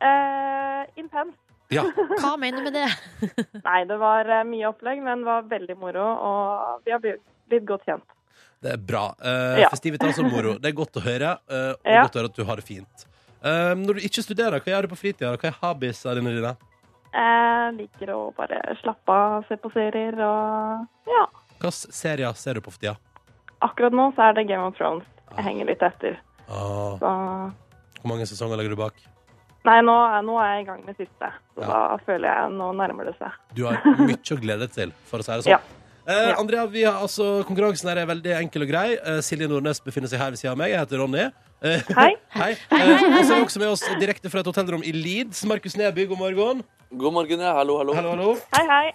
Eh, intens. Ja. Hva mener du med det? Nei, det var eh, mye opplegg, men det var veldig moro, og vi har blitt, godt kjent. Det er bra. Uh, Ja. Festivitas og moro. Det er godt å høre. eh, og Ja. godt å høre at du har det fint. Eh, når du ikke studerer, hva gjør du på fritida? Hva er hobbiesene dine? dine? Jeg liker å bare slappe av, se på serier og Ja. Hvilke serier ser du på for tida? Akkurat nå så er det Game of Thrones. Jeg henger litt etter. Ah, Så hvor mange sesonger legger du bak? Nei, nå, nå er jeg i gang med siste. Så Ja. da føler jeg nå nærmer det seg. Du har mye å glede deg til, for å si det sånn. Ja. Eh, Ja. Andrea, vi har, altså, Konkurransen her er veldig enkel og grei. Eh, Silje Nordnes befinner seg her ved siden av meg. Jeg heter Ronny. Eh, Hei. Hei. Eh, og så er vi også med oss direkte fra et hotellrom i Leeds. Markus Neby, god morgen. God morgen, ja. Hallo, hallo. Hallo, hallo. Hei, hei.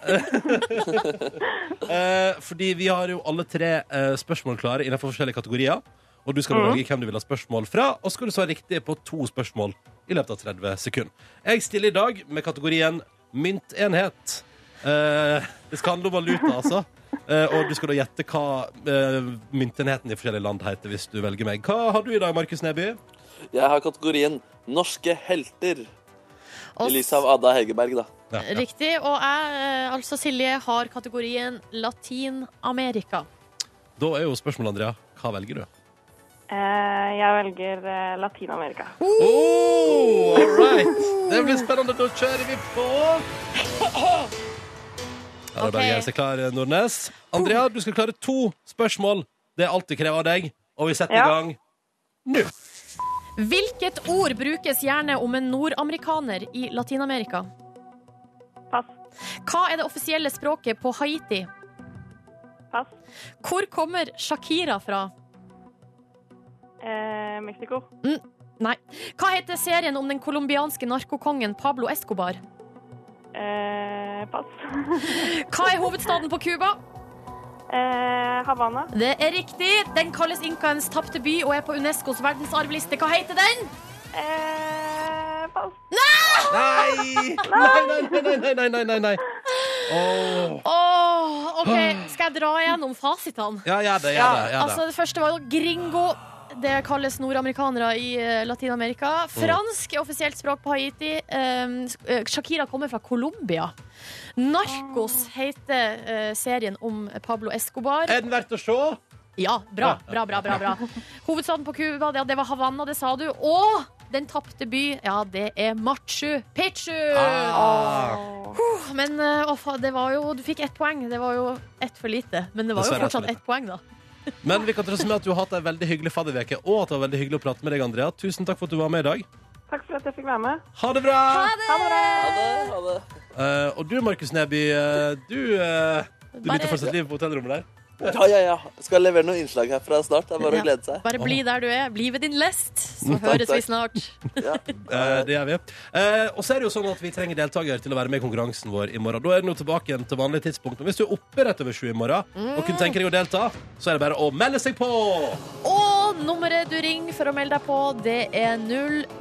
Eh, fordi vi har jo alle tre eh, spørsmål klare innenfor forskjellige kategorier. Og du skal nå velge hvem du vil ha spørsmål fra, og så skal du svare riktig på to spørsmål i løpet av 30 sekunder. Jeg stiller i dag med kategorien myntenhet. Eh, det skal handle om valuta, altså. Eh, og du skal da gjette hva eh, myntenheten i forskjellige land heter hvis du velger meg. Hva har du i dag, Markus Neby? Jeg har kategorien Norske helter. Og I lys av Ada Hegerberg, da. Ja, ja. Riktig. Og jeg, eh, altså Silje, har kategorien Latin-Amerika. Da er jo spørsmålet, Andrea, hva velger du? Eh, jeg velger eh, Latin-Amerika. Oh, all right. Det blir spennende. Da kjører vi på. Ja, da bare seg klar, Nordnes. Andrea, du skal klare to spørsmål. Det er alt vi krever av deg. Og vi setter Ja. i gang nå. Hvilket ord brukes gjerne om en nordamerikaner i Latin-Amerika? Pass. Hva er det offisielle språket på Haiti? Pass. Hvor kommer Shakira fra? Eh, Mexico. Nei. Hva heter serien om den colombianske narkokongen Pablo Escobar? Eh, pass. Hva er hovedstaden på Cuba? Eh, Havana. Det er riktig. Den kalles inkaens tapte by og er på Unescos verdensarvliste. Hva heter den? Eh, pass. Nei! Nei, nei, nei, nei, nei, nei, nei, nei. Åh. Åh, OK, skal jeg dra igjennom fasitene? Ja, gjør det, gjør det. Gjør Altså, det. det første var jo gringo. Det kalles nordamerikanere i eh, Latin-Amerika. Fransk er offisielt språk på Haiti. Um, eh, Shakira kommer fra Colombia. Narkos heter eh, serien om Pablo Escobar. Er den verdt å se? Ja, bra, bra, bra, bra, bra. Hovedstaden på Cuba, det, var Havanna, det sa du. Og den tapte by, ja, det er Machu Picchu! Ah. Men å, det var jo, du fikk ett poeng. Det var jo ett for lite. Men det var jo fortsatt ett poeng, da. Men vi kan trøste med at du har hatt ei veldig hyggelig fadderveke, og at det var veldig hyggelig å prate med deg, Andrea. Tusen takk for at du var med i dag. Takk for at jeg fikk være med. Ha det bra! Ha det bra! Ha det. Ha det. Uh, og du, Markus Neby, uh, du, uh, du Bare- nyter fortsatt livet på hotellrommet der? Ja, ja, ja. Skal levere noen innslag herfra snart. Det er bare Ja. å glede seg. Bare bli der du er. Bli ved din lest, så Takk, høres vi takk. snart. Ja. Eh, det gjør vi. Eh, og så er det jo sånn at vi trenger deltakere til å være med i konkurransen vår i morgen. Da er det nå tilbake igjen til vanlig tidspunkt. Men hvis du er oppe rett over sju i morgen og kunne tenke deg å delta, så er det bare å melde seg på! Og nummeret du ringer for å melde deg på, det er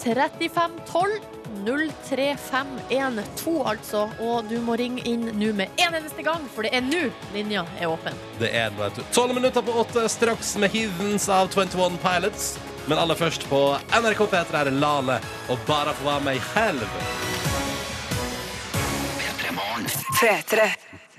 03512. 03512, altså. Og du må ringe inn nå med en eneste gang, for det er nå linja er åpen. Det er den, vet du. 12 minutter på åtte, straks med Heathens av 21 Pilots. Men aller først på NRK P3 er det Lale og Bara få være meg selv. P3.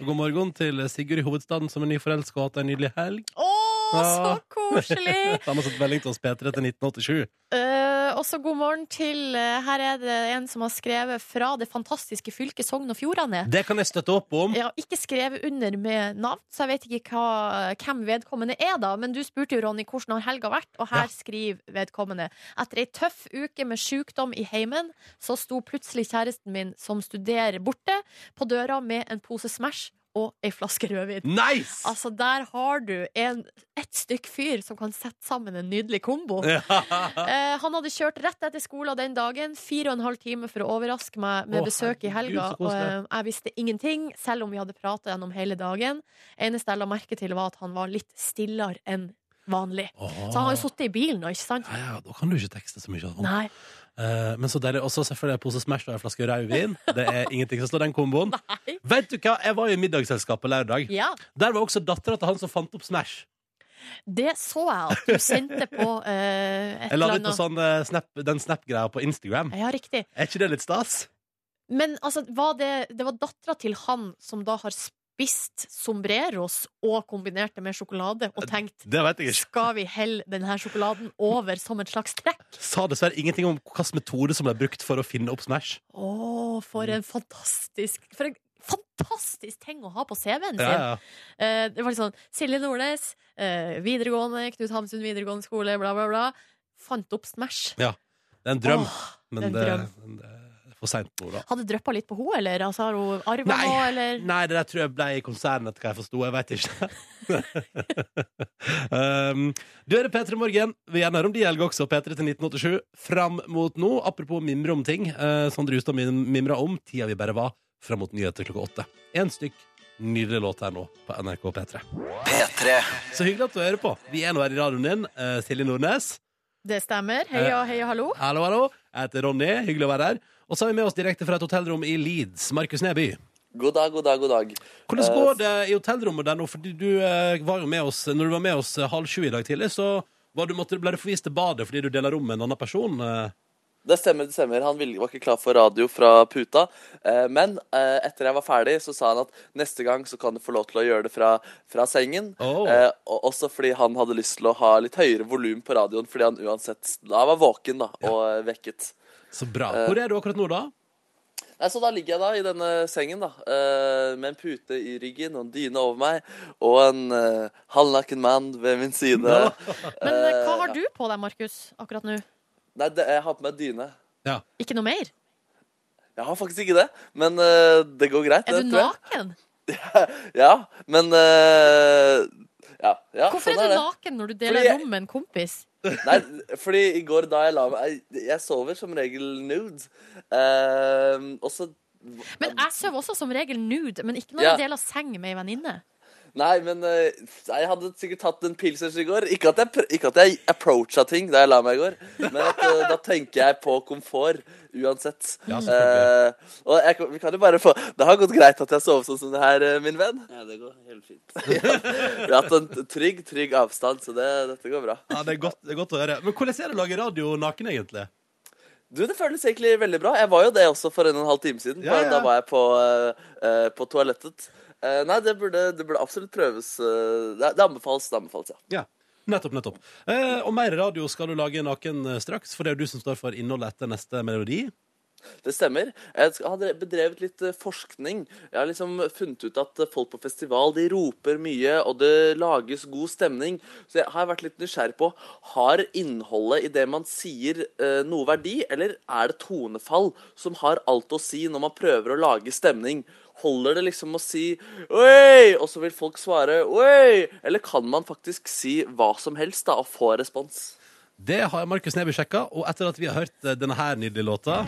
God morgen til Sigurd i hovedstaden som er nyforelska og har hatt en nydelig helg. Å, så koselig! Han har satt melding til oss P3 til 1987. Eh, også god morgen til eh, Her er det en som har skrevet fra det fantastiske fylket Sogn og Fjordane. Det kan jeg støtte opp om. Ja, ikke skrevet under med navn, så jeg vet ikke hva, hvem vedkommende er, da. Men du spurte jo, Ronny, hvordan har helga vært? Og her Ja. skriver vedkommende. Etter ei tøff uke med sykdom i heimen, så sto plutselig kjæresten min, som studerer borte, på døra med en pose Smash og ei flaske rødvin. Nice! Altså, der har du en, et stykk fyr som kan sette sammen en nydelig kombo. Ja. Eh, han hadde kjørt rett etter skolen den dagen, fire og en halv time for å overraske meg med Å, besøk i helga. Gud, Og eh, jeg visste ingenting, selv om vi hadde pratet gjennom hele dagen. Eneste jeg la merke til, var at han var litt stillere enn vanlig. Åh. Så han har jo sittet i bilen nå, ikke sant? Ja, ja, da kan du ikke tekste så mye. Sånn. Nei. Eh, men så deilig. Og så selvfølgelig en pose Smash og en flaske rødvin. Det er ingenting som står den komboen. Nei. Vet du hva? Jeg var i middagsselskap på lørdag. Ja, Der var også dattera til han som fant opp Smash. det så jeg at du sendte på uh, et Jeg la det ut på sånn, uh, snap, den Snap-greia på Instagram. Ja, riktig. Er ikke det litt stas? Men altså, var det, det var dattera til han som da har spist sombreros og kombinert det med sjokolade, og tenkt Det vet jeg ikke. skal vi helle denne sjokoladen over som et slags trekk? Sa dessverre ingenting om hvilken metode som ble brukt for å finne opp Smash. Å, for en fantastisk For en fantastisk ting å ha på CV-en sin! Ja, ja. Eh, det var litt sånn Silje Nordnes, eh, videregående, Knut Hamsun videregående skole, bla, bla, bla. Fant opp Smash. Ja. Det er en drøm, Åh, men en det, drøm. men det er for seint nå, da. Hadde dryppa litt på henne, eller? Altså, har hun arva Nei. noe, eller? Nei, det der tror jeg ble i konsernet, etter hva jeg forsto. Jeg veit ikke. um, du er det P3 Morgen. Vi gjerne hører om de helga også. P3 til 1987. Fram mot nå. Apropos mimre om ting. Uh, Sondre Justad mim mimra om tida vi bare var fram mot nyheter klokka åtte. Én stykk. Nydelig låt her nå på NRK P3. Så hyggelig at du hører på. Vi er nå her i radioen din. Uh, Silje Nordnes. Det stemmer. Heia, heia, hallo. Hallo, hallo. Jeg heter Ronny. Hyggelig å være her. Og så har vi med oss direkte fra et hotellrom i Leeds. Markus Neby. God dag, god dag, god dag. Hvordan Eh, går det i hotellrommet der nå? Fordi du eh, var jo med oss Når du var med oss eh, halv sju i dag tidlig, så var du, måtte, ble du forvist til badet fordi du deler rom med en annen person. Det stemmer, det stemmer. Han var ikke klar for radio fra puta. Men etter jeg var ferdig, så sa han at neste gang så kan du få lov til å gjøre det fra, fra sengen. Eh, også fordi han hadde lyst til å ha litt høyere volum på radioen, fordi han uansett da var våken da, og ja. vekket. Så bra. Hvor er du akkurat nå, da? Nei, så da ligger jeg da i denne sengen da, eh, med en pute i ryggen og en dyne over meg, og en uh, halvnaken mann ved min side. Men eh, hva har du på deg, Markus, akkurat nå? Nei, det, jeg har på meg dyne. Ikke noe mer? Jeg har faktisk ikke det, men uh, det går greit. Er du tror jeg. naken? Ja, men uh, ja, ja, Hvorfor sånn er du det. naken når du deler jeg- rom med en kompis? Nei, fordi i går da jeg la meg Jeg, sover som regel nude. Uh, og så Men jeg sover også som regel nude, men ikke når Ja. jeg deler seng med ei venninne. Nei, men eh, jeg hadde sikkert tatt en pilsers i går. Ikke at jeg, ikke at jeg approacha ting da jeg la meg i går, men at, eh, da tenker jeg på komfort uansett. Ja. Eh, og jeg, vi kan jo bare få Det har gått greit at jeg sover sånn som det her, eh, min venn. Ja, det går helt fint. vi har hatt en trygg, trygg avstand, så det, dette går bra. Ja, det er, godt, det er godt å høre. Men hvordan er det å lage radio naken, egentlig? Du, Det føles egentlig veldig bra. Jeg var jo det også for en og en halv time siden. Ja, ja. Da var jeg på, eh, på toalettet. Eh, nei, det burde, det burde absolutt prøves. eh, det, det anbefales, det anbefales, ja. Ja. Nettopp, nettopp. Uh, og mer radio skal du lage naken straks, for det er jo du som står for innholdet etter neste melodi. Det stemmer. Jeg har bedrevet litt forskning. Jeg har liksom funnet ut at folk på festival de roper mye, og det lages god stemning. Så jeg har vært litt nysgjerrig på har innholdet i det man sier, noe verdi, eller er det tonefall som har alt å si når man prøver å lage stemning? Holder det liksom å si 'oi', og så vil folk svare 'oi'? Eller kan man faktisk si hva som helst da, og få respons? Det har Markus Neby sjekka, og etter at vi har hørt eh, denne her nydelige låta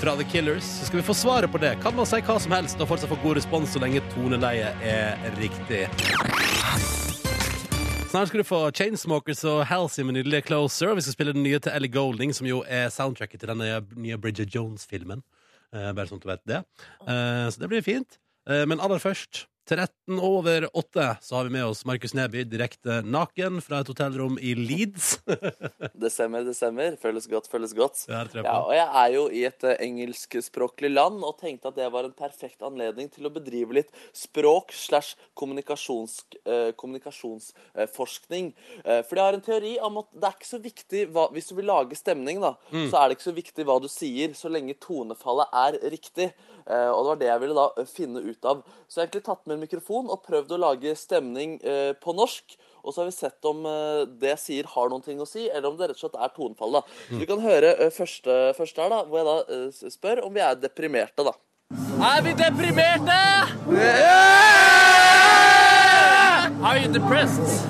fra The Killers, så skal vi få svaret på det. Kan man si hva som helst og fortsatt få god respons så lenge toneleiet er riktig? Snart skal du få Chainsmokers og Halsey med nydelige Closer. Vi skal spille den nye til Ellie Golding, som jo er soundtracket til den nye Bridget Jones-filmen. Eh, bare sånn at du vet det. Eh, så det blir fint. Eh, men aller først, 13 over 8, så har vi med oss Markus Neby direkte naken fra et hotellrom i Leeds. Det stemmer, det stemmer. Føles godt, føles godt. Jeg Ja, og jeg er jo i et eh, engelskspråklig land og tenkte at det var en perfekt anledning til å bedrive litt språk slash eh, kommunikasjonsforskning. Eh, for jeg har en teori om at det er ikke så viktig hva, Hvis du vil lage stemning, da, så er det ikke så viktig hva du sier, så lenge tonefallet er riktig. Og det var det jeg ville da finne ut av. Så jeg har egentlig tatt med en mikrofon og prøvd å lage stemning eh, på norsk. Og så har vi sett om eh, det jeg sier har noen ting å si, eller om det rett og slett er tonefall. da. Så vi kan høre eh, første, første her, da, hvor jeg da spør om vi er deprimerte, da. Er vi deprimerte? Are you depressed?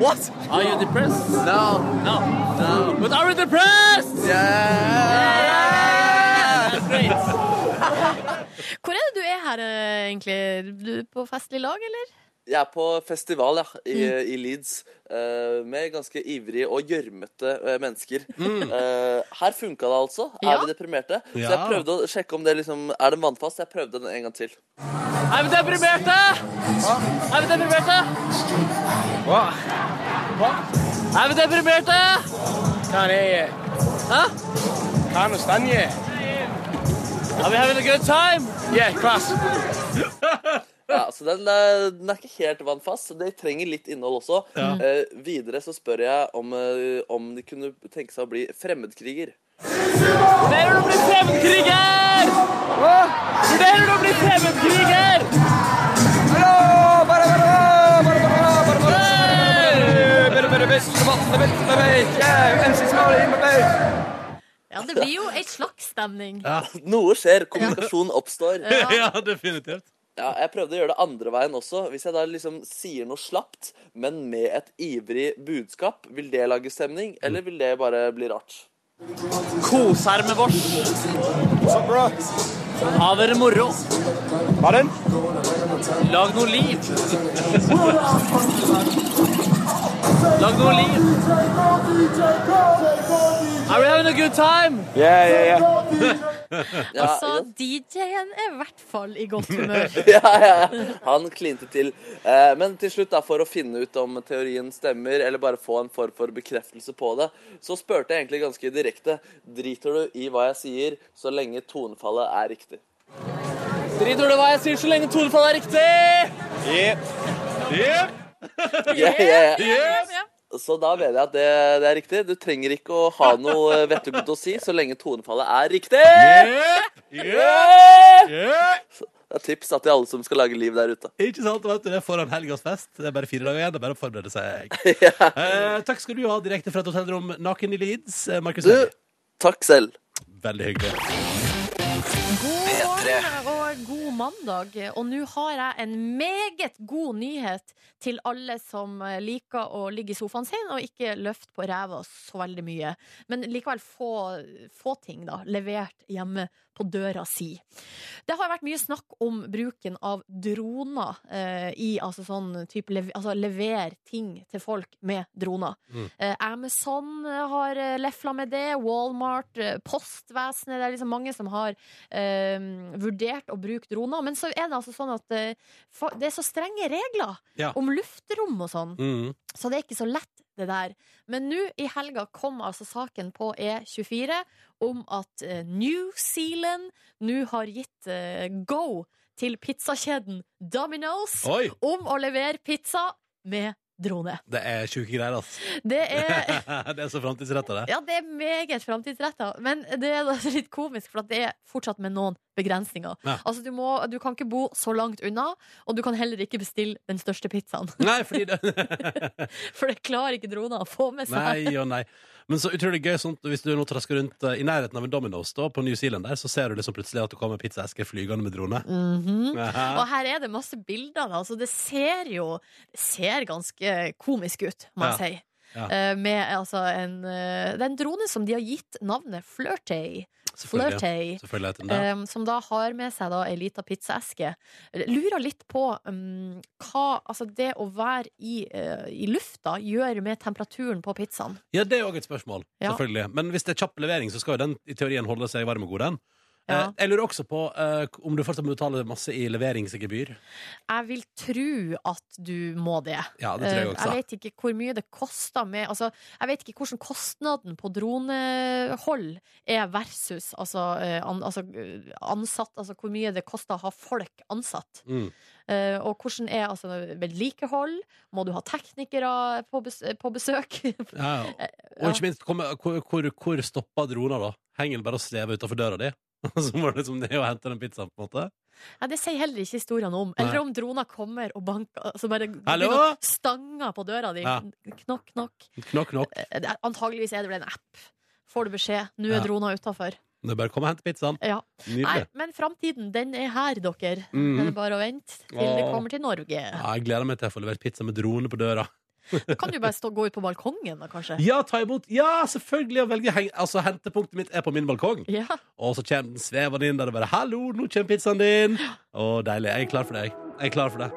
What? Are you depressed? No. No. No. But are we depressed? Yeah. Hvor er det du er her, eh, egentlig? Du er på festlig lag, eller? Jeg er på festival ja, i, i Leeds Uh, med ganske ivrige og gjørmete uh, mennesker. Eh, her funka det altså. Ja. Er vi deprimerte? Så jeg prøvde å sjekke om det liksom Er den vannfast. Jeg prøvde den en gang til. Er vi deprimerte? Hva? Er vi deprimerte? Hva? Er vi deprimerte? Can't hear you. Huh? Can't understand you. Are we having a good time? Yeah, class. Ja, så den, eh, den er ikke helt vannfast, så det trenger litt innhold også. Eh, videre så spør jeg om, eh, om de kunne tenke seg å bli fremmedkriger. Vurderer du å bli fremmedkriger? Vurderer du å bli fremmedkriger? Ja, det blir jo ei slags stemning. Noe skjer. Kommunikasjon oppstår. Ja. Ja, definitivt. Ja, jeg prøvde å gjøre det andre veien også. Hvis jeg da liksom sier noe slapt, men med et ivrig budskap, vil det lage stemning, eller vil det bare bli rart? Kos her med vårs. Ha dere moro. Pardon? Lag noe liv. Lag noe liv. Are we having a good time? Yeah, yeah, yeah. Ja, Altså. DJ-en er i hvert fall i godt humør. ja, ja, ja. Han klinte til. Eh, men til slutt, da, for å finne ut om teorien stemmer, eller bare få en form for bekreftelse på det, så spurte jeg egentlig ganske direkte driter du i hva jeg sier, så lenge tonefallet er riktig. Driter du i hva jeg sier, så lenge tonefallet er riktig? Yeah. Yeah, yeah, yeah. Ja. Så da mener jeg at det, det er riktig. Du trenger ikke å ha noe eh, vettugt å si så lenge tonefallet er riktig! Jepp, Yeah! jepp. Det er tips da, til alle som skal lage liv der ute. Ikke sant, vet du, det er foran helgas fest. Det er bare fire dager igjen. Det er bare å forberede seg. Ja. Eh, takk skal du ha direkte fra et hotellrom naken i Leeds. Eh, Markus Du, takk selv. Veldig hyggelig. God morgen og god mandag. Og nå har jeg en meget god nyhet til alle som liker å ligge i sofaen sin og ikke løfte på ræva så veldig mye. Men likevel få, få ting da, levert hjemme på døra si. Det har vært mye snakk om bruken av droner eh, i altså sånn type altså levere ting til folk med droner. Mm. Eh, Amazon har eh, lefla med det, Walmart, eh, postvesenet. Det er liksom mange som har eh, vurdert å bruke droner. Men så er det altså sånn at uh, det er så strenge regler Ja. om luftrom og sånn. Mm. Så det er ikke så lett, det der. Men nå i helga kom altså saken på E24 om at uh, New Zealand nå har gitt uh, go til pizzakjeden Domino's Oi! om å levere pizza med drone. Det er sjuke greier, altså. Det er det er så framtidsretta, det. ja, det er meget framtidsretta, men det er litt komisk, for det er fortsatt med noen begrensninger. Ja. Altså, du, må, du kan ikke bo så langt unna, og du kan heller ikke bestille den største pizzaen. Nei, fordi det For det klarer ikke droner å få med seg. Nei og nei. Men så utrolig gøy sånn, hvis du nå trasker rundt eh, i nærheten av en Domino's da, på New Zealand, der, så ser du liksom plutselig at det kommer pizzaesker flygende med drone. Mhm. Aha. Og her er det masse bilder. da. Altså, det ser jo det ser ganske komisk ut, må jeg si. Ja. Eh, med altså en uh, Det er en drone som de har gitt navnet. Flirtay. Det. Um, som da har med seg da ei lita pizzaeske. Lurer litt på um, hva altså det å være i, uh, i lufta gjør med temperaturen på pizzaen. Ja, det er òg et spørsmål. Ja. Selvfølgelig. Men hvis det er kjapp levering, så skal jo den i teorien holde seg varm og god, den. Ja. Eh, jeg lurer også på eh, om du fortsatt må betale masse i leveringsgebyr. Jeg vil tro at du må det. Ja, det tror jeg Eh, også. Jeg vet ikke hvor mye det koster med altså, Jeg vet ikke hvordan kostnaden på dronehold er versus altså, eh, an, altså, ansatt Altså hvor mye det koster å ha folk ansatt. Mm. Uh, og hvordan er altså, vedlikehold? Må du ha teknikere på, bes på besøk? Ja, ja. Og ikke minst, hvor, hvor, hvor stopper droner, da? Henger den bare og svever utafor døra di? Så må du liksom ned og hente den pizzaen, på en måte? Ja, det sier heller ikke historiene om. Eller om droner kommer og banker altså bare Hallo? stanger på døra di. Ja. Knokk, knokk. Knokk, knokk. Eh, Antageligvis er det vel en app. Får du beskjed. Nå er Ja. drona utafor. Det er bare å komme og hente pizzaen. Ja. Nei, men framtiden, den er her, dere. Mhm. Det er bare å vente til det kommer til Norge. Ja, jeg gleder meg til å få levert pizza med drone på døra. Da kan du bare stå, gå ut på balkongen, da, kanskje. Ja, ta imot! Ja, selvfølgelig! Å velge heng Altså, Hentepunktet mitt er på min balkong. Ja. Og så kommer den svevende inn der og bare 'Hallo, nå kommer pizzaen din!' Å, deilig. Jeg er klar for det. jeg. Jeg er klar for det.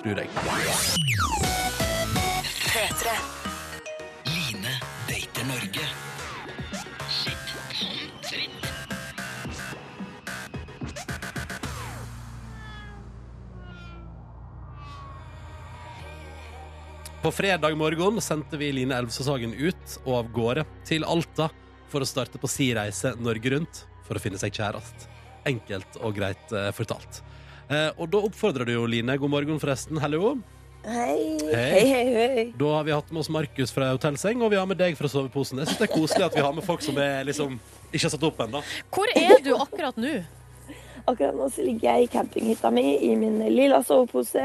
Tror jeg. På fredag morgen sendte vi Line Elvsåshagen ut og av gårde til Alta for å starte på si reise Norge rundt for å finne seg kjærest. Enkelt og greit eh, fortalt. Eh, og da oppfordrer du jo Line. God morgen, forresten. Hallo. Hei. Hei. Hei, hei, hei. Da har vi hatt med oss Markus fra hotellseng, og vi har med deg fra soveposen. Jeg synes det er koselig at vi har med folk som er liksom ikke har satt opp ennå. Hvor er du akkurat nå? Akkurat nå så ligger jeg i campinghytta mi i min lilla sovepose,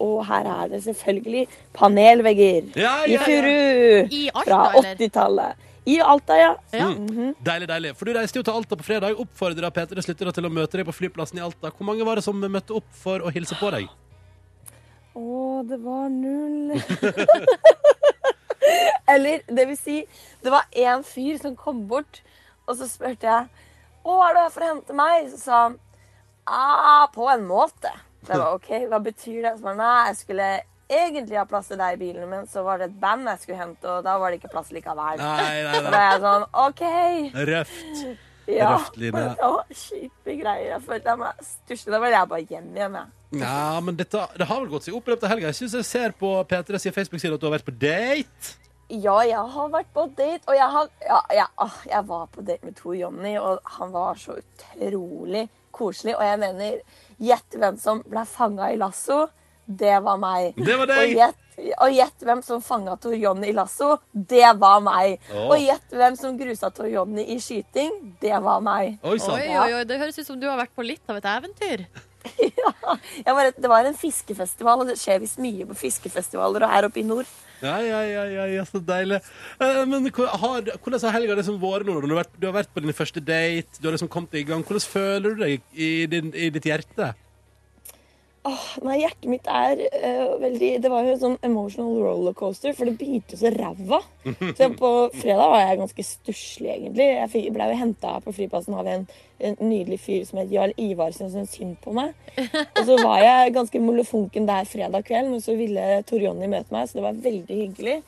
og her er det selvfølgelig panelvegger Ja, ja, ja, i furu I fra Alta, eller? 80-tallet. I Alta, ja. Ja. Mhm. Deilig, deilig. For du reiste jo til Alta på fredag. Oppfordra P3s lyttere til å møte deg på flyplassen i Alta. Hvor mange var det som møtte opp for å hilse på deg? Å, det var null Eller det vil si, det var én fyr som kom bort, og så spurte jeg Å, er du her for å hente meg? Så sa han ah, på en måte. Så jeg var OK, hva betyr det? Så var nei, jeg skulle egentlig ha plass til deg i bilen, men så var det et band jeg skulle hente, og da var det ikke plass likevel. Nei, nei, Så da nei. er jeg sånn OK. Røft. Ja. Røft, Line. Det var kjipe greier. Jeg følte jeg meg stusslig. Da var jeg bare hjem igjen. jeg. Ja, men dette, det har vel gått seg opp i løpet av helga. Jeg syns jeg ser på P3 sin Facebook-side at du har vært på date. Ja, jeg har vært på date, og jeg, har, ja, ja, ah, jeg var på date med to Jonny, og han var så utrolig koselig. Og jeg mener, gjett hvem som ble fanga i lasso? Det var meg. Det var Og deg! gjett, og gjett hvem som fanga Tor Jonny i lasso. Det var meg. Åh. Og gjett hvem som grusa Tor Jonny i skyting. Det var meg. Oi. Oi, oi, oi, det høres ut som du har vært på litt av et eventyr. Jeg var, det var en fiskefestival, og det skjer visst mye på fiskefestivaler og her oppe i nord. Ja, ja, ja, ja, ja, så deilig. Eh, men har, hvordan har helga liksom vært nå? Du har, vært, du har vært på din første date, du har liksom kommet i gang. Hvordan føler du deg i, din, i ditt hjerte? Nei, hjertet mitt er uh, veldig Det var jo en sånn emotional rollercoaster, for det begynte så ræva. Så på fredag var jeg ganske stusslig, egentlig. Jeg ble jo henta på flyplassen av en, en nydelig fyr som het Jarl Ivarsen, som syntes synd på meg. Og så var jeg ganske molefonken der fredag kveld, men så ville Tor Jonny møte meg, så det var veldig hyggelig.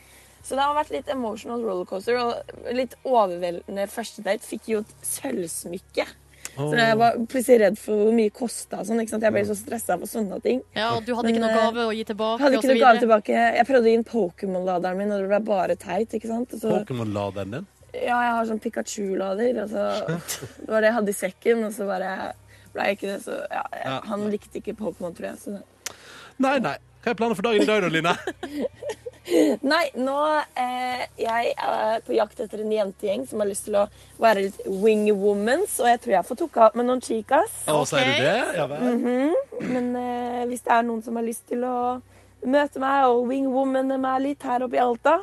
Så det har vært litt emotional rollercoaster og litt overveldende første date. Fikk jo et sølvsmykke. Så jeg var plutselig redd for hvor mye kosta. Sånn, jeg ble så stressa på sånne ting. Ja, og du hadde ikke noe eh, gave å gi tilbake? Hadde ikke noe gave tilbake. Jeg prøvde å gi inn Pokémon-laderen min, og det ble bare teit. ikke sant? Så, Pokémon-laderen din? ja, jeg har sånn Pikachu-lader. og så- Det var det jeg hadde i sekken, og så bare ble jeg ikke det. Så ja, jeg, han likte ikke Pokémon, tror jeg. Så. Nei, nei. Hva er planen for dagen i dag, da, Line? Nei, nå eh, Jeg er på jakt etter en jentegjeng som har lyst til å være litt wingwomans, og jeg tror jeg får tukka med noen chicas. Å, sier du det? Ja vel. Men eh, hvis det er noen som har lyst til å møte meg og wingwomane meg litt her oppe i Alta,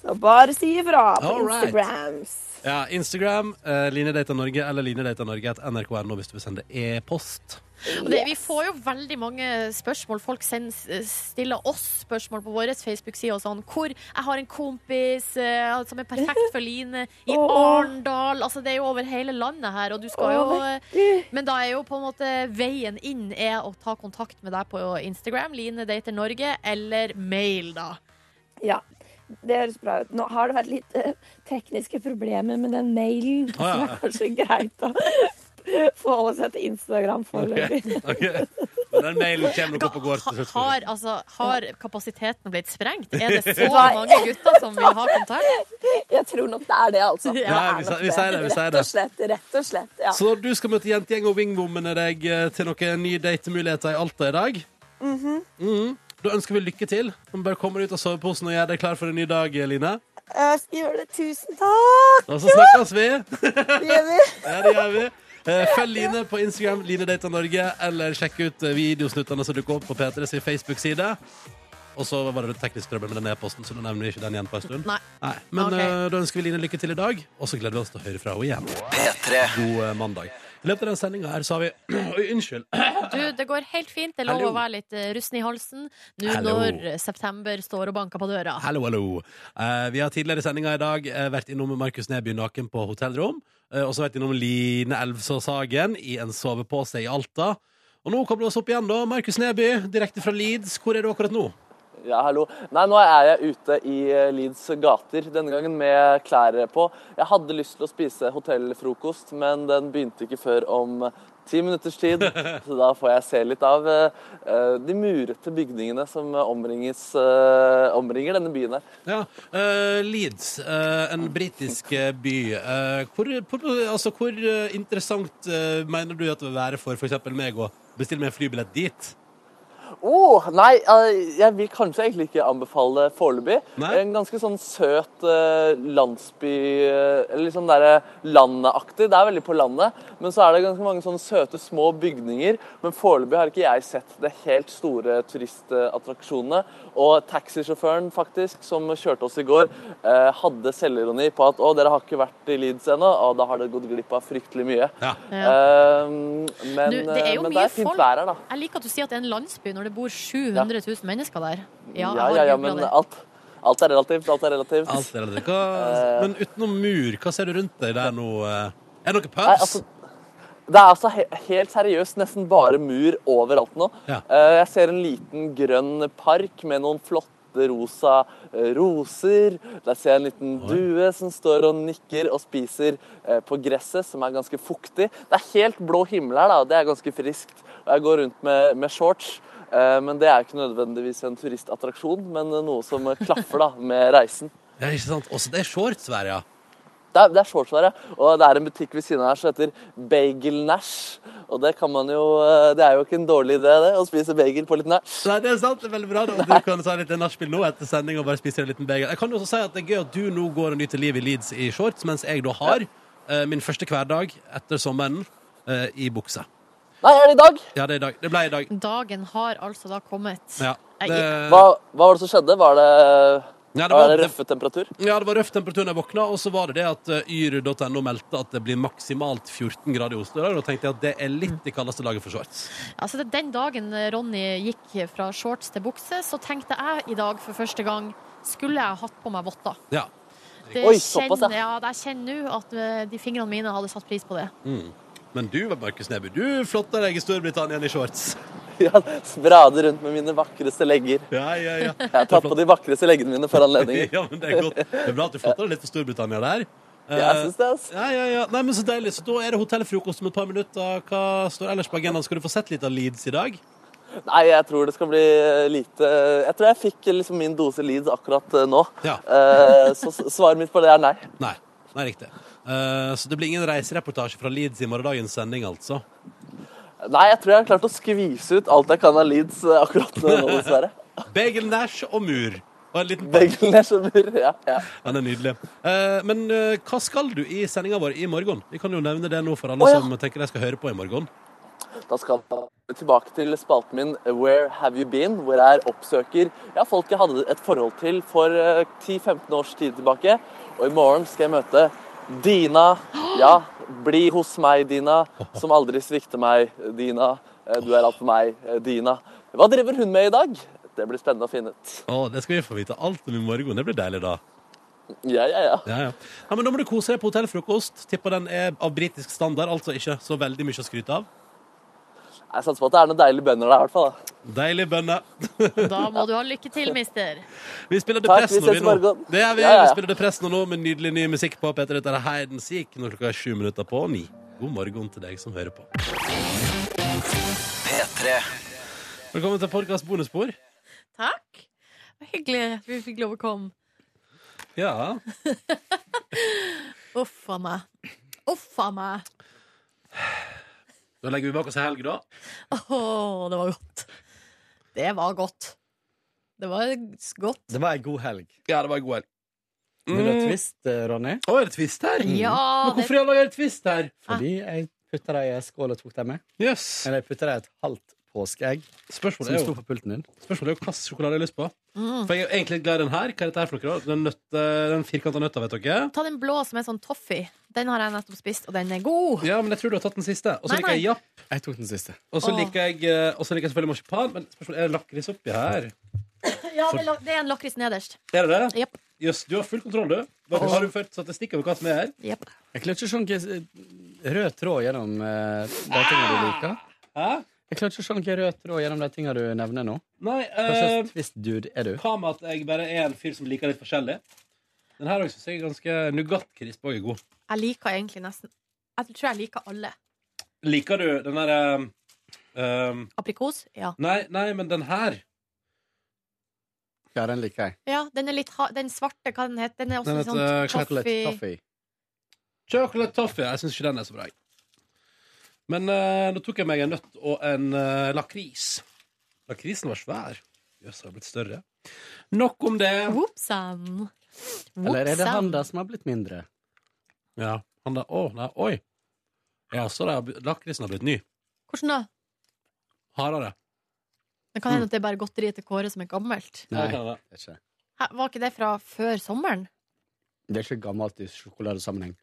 så bare si ifra på All right. Instagrams. Ja, Instagram, eh, Line Data Norge eller Line Data Norge at nrk.no hvis du vil sende e-post. Og det, vi får jo veldig mange spørsmål. Folk sender, stiller oss spørsmål på vår Facebook-side. og sånn, hvor Jeg har en kompis uh, som er perfekt for Line i Åh. Arendal. Altså, det er jo over hele landet her. Og du skal jo, Åh, men da er jo på en måte veien inn er å ta kontakt med deg på Instagram, Line Dater Norge, eller mail, da. Ja, det høres bra ut. Nå har det vært litt uh, tekniske problemer med den mailen, Oh, ja. det er kanskje greit å forholde seg til Instagram foreløpig. Ok. Men den mailen kommer nok opp og går Ha, har, altså, har kapasiteten blitt sprengt? Er det så mange gutter som vil ha kontakt? Jeg tror nok det er det, altså. Ja, Det er vi sier- vi sier det, vi sier Rett og slett. Rett og slett, ja. Så du skal møte jentegjeng og wingwomane deg eh, til noen nye datemuligheter i Alta i dag. Mhm. Da ønsker vi lykke til. Du bare komme deg ut av soveposen og gjøre deg klar for en ny dag, Line. Jeg skal gjøre det. Tusen takk! Og så snakkes vi. Det gjør vi. Ja, det gjør vi. Eh, Følg Line på Instagram, LineDataNorge, eller sjekk ut eh, videosnuttene som dukker opp på P3 sin Facebook-side. Og så var det teknisk trøbbel med den e-posten, så da nevner vi ikke den igjen på en stund. Nei. Nei, Men Ok. eh, da ønsker vi Line lykke til i dag, og så gleder vi oss til å høre fra henne igjen. P3 God eh, mandag. I løpet av den sendinga her så har vi Oi, unnskyld. Du, det går helt fint. Det er lov å være litt eh, rusten i halsen nå Hallo. når september står og banker på døra. Hallo, hallo. Eh, vi har tidligere i sendinga i dag eh, vært innom Markus Neby naken på hotellrom. Uh, og så vært innom Line Elvsås Hagen i en sovepose i Alta. Og nå kobler vi oss opp igjen, da. Markus Neby, direkte fra Leeds. Hvor er du akkurat nå? Ja, hallo. Nei, nå er jeg ute i eh, Leeds gater, denne gangen med klær på. Jeg hadde lyst til å spise hotellfrokost, men den begynte ikke før om ti minutters tid. Så da får jeg se litt av eh, eh, de murete bygningene som omringes, uh, omringer denne byen her. Ja, uh, Leeds, eh, en britisk eh, by. Eh, hvor, hvor, altså, hvor eh, interessant eh, mener du at det vil være for f.eks. meg å bestille meg flybillett dit? Oh, nei, eh, jeg vil kanskje egentlig ikke anbefale foreløpig. Nei? En ganske sånn søt eh, landsby eh, Eller liksom sånn derre landaktig. Det er veldig på landet, men så er det ganske mange sånne søte små bygninger. Men foreløpig har ikke jeg sett det helt store turistattraksjonene. Og taxisjåføren faktisk, som kjørte oss i går, eh, hadde selvironi på at å, dere har ikke vært i Leeds ennå, og da har dere gått glipp av fryktelig mye. Ja. Ja. men, Du, det er jo men mye det er fint folk. vær her, da. Jeg liker at du sier at det er en landsby når det bor 700 000 mennesker der. Ja, ja, ja, ja, men alt, alt er relativt. Alt er relativt. Alt er relativt. Hva, men utenom mur, hva ser du rundt deg der nå? eh? Er det noen pubs? Nei, altså, det er altså he helt seriøst nesten bare mur overalt nå. Ja. Eh, jeg ser en liten grønn park med noen flotte rosa eh, roser. Der ser jeg en liten due som står og nikker og spiser eh, på gresset, som er ganske fuktig. Det er helt blå himmel her, da, det er ganske friskt. Og jeg går rundt med, med shorts. Eh, Men det er ikke nødvendigvis en turistattraksjon, men noe som klaffer da, med reisen. Ja, ikke sant? Også det er shortsvær, ja. Det er, det er shortsvær, ja. Og det er en butikk ved siden av her som heter Bagel Nash. Og det kan man jo eh, Det er jo ikke en dårlig idé, det, å spise bagel på litt nach. Nei, det er sant. Det er veldig bra. Da. Du kan ta litt nachspiel nå etter sending og bare spise en liten bagel. Jeg kan jo også si at det er gøy at du nå går og nyter livet i Leeds i shorts, mens jeg da har ja. min første hverdag etter sommeren eh, i bukse. Nei, er det i dag? Ja, det er i dag. Det ble i dag. Dagen har altså da kommet. Ja. Det, Hva, hva var det som skjedde? Var det, ja, det var var, det røff temperatur? ja, det var røff temperatur da jeg våkna, og så var det det at eh, yr.no meldte at det blir maksimalt 14 grader i Oslo i dag. Da tenkte jeg at det er litt det kaldeste laget for shorts. Altså, det- den dagen Ronny gikk fra shorts til bukse, så tenkte jeg i dag for første gang skulle jeg hatt på meg votter. Ja. Oi, såpass, ja. Jeg kjenner nå at eh, de fingrene mine hadde satt pris på det. Mm. Men du, Markus Neby, du flotter deg i Storbritannia i shorts. Ja, Sprader rundt med mine vakreste legger. Ja, ja, ja. Jeg har tatt på de vakreste leggene mine for anledningen. ja, men det er godt. Det er bra at du flotter deg litt for Storbritannia der. Jeg syns det, altså. Ja, ja, ja. Nei, men Så deilig. Så da er det hotellfrokost om et par minutter. Hva står ellers på agendaen? Skal du få sett litt av Leeds i dag? Nei, jeg tror det skal bli lite Jeg tror jeg fikk liksom min dose Leeds akkurat eh, nå. Ja. Eh, Så svaret mitt på det er nei. Nei. Nei, riktig. Eh, så det blir ingen reisereportasje fra Leeds i morgendagens sending, altså? Nei, jeg tror jeg har klart å skvise ut alt jeg kan av Leeds eh, akkurat nå, dessverre. Bagel Nash og mur. Og en liten Begge nesjemur. Ja, ja. Den er nydelig. Eh, men hva skal du i sendinga vår i morgen? Vi kan jo nevne det nå for alle oh, ja. som tenker de skal høre på i morgen. Da skal jeg tilbake til spalten min Where have you been? Hvor jeg oppsøker ja, folk jeg hadde et forhold til for eh, 10-15 års tid tilbake. Og i morgen skal jeg møte Dina. Ja, bli hos meg, Dina. Som aldri svikter meg, Dina. Eh, Du er alt for meg, eh, Dina. Hva driver hun med i dag? Det blir spennende å finne ut. Å, det skal vi få vite alt om i morgen. Det blir deilig, da. Ja, ja, ja. Ja, ja. ja, men Da må du kose deg på hotellfrokost. Tipper den er av britisk standard, altså ikke så veldig mye å skryte av. Jeg satser på at det er noen deilige bønner der, i hvert fall. da. Deilig bønne. Da må du ha lykke til, mister. Vi spiller vi nå, vi morgen. Det er vi. Ja, ja. Vi spiller Depresso nå med nydelig ny musikk på Peter. Dette er and Seek når klokka er sju minutter på ni. God morgen til deg som hører på. P3. Velkommen til Porkas bonusspor. Takk. Det var Hyggelig at vi fikk lov å komme. Ja. Uff a meg. Uff a meg. Da legger vi bak oss ei helg, da. Å, det var godt. Det var godt. Det var godt. Det var ei god helg. Ja, det var en god helg. Vil du ha Mm. twist, eh, Ronny? Å, er det twist her? Ja, Men hvorfor det... er det twist her? Fordi jeg putta dem i ei skål og tok dem med. Yes. Eller jeg putta dem i et halvt påskeegg Spørsmålet som er sto jo på pulten din. Spørsmålet er jo hva slags sjokolade jeg har lyst på. mm. For jeg er egentlig litt glad i den her. Hva er dette her for noe? da? Den, nøtte, den firkanta nøtta, vet dere? Ta den blå som er sånn toffee. Den har jeg nettopp spist, og den er god. Ja, men jeg tror du har tatt den siste. Og så Nei, liker jeg japp. Jeg tok den siste. Og så Åh. liker jeg, eh, og så liker jeg selvfølgelig marsipan. Men spørsmålet er det lakris oppi her. Ja, det er la- det er en lakris nederst. Er det det? Jepp. Jøss, du har full kontroll, du. Hva- Har du ført statistikk over hva som er her? Jepp. Jeg klarer ikke å se noen rød tråd gjennom eh, de tingene du liker. Hæ? Jeg klarer ikke å se noen rød tråd gjennom de tingene du nevner nå. Nei, Hva eh, slags twist-dude er du? hva med at jeg bare er en fyr som liker litt forskjellig? Den her også synes jeg er ganske Nougat-krisp er god. Jeg liker egentlig nesten Jeg tror jeg liker alle. Liker du den derre um, Aprikos? Ja. Nei, nei, men den her. Ja, den liker jeg. ja den er litt ha Den svarte, hva den heter den? er også Den litt sånn heter Chocolate toffee. toffee. Chocolate toffee. Jeg syns ikke den er så bra. jeg. Men eh, nå tok jeg meg en nøtt og en uh, lakris. Lakrisen var svær. Jøss, den har blitt større. Nok om det. Vopsan. Eller er det han da som har blitt mindre? Ja, han da å, nei, oi. Ja, så det har lakrisen har blitt ny. Hvordan da? Hardere. Det kan hende at det er bare godteriet til Kåre som er gammelt. Nei, det er ikke. Hæ, Var ikke det fra før sommeren? Det er ikke gammelt i sjokoladesammenheng.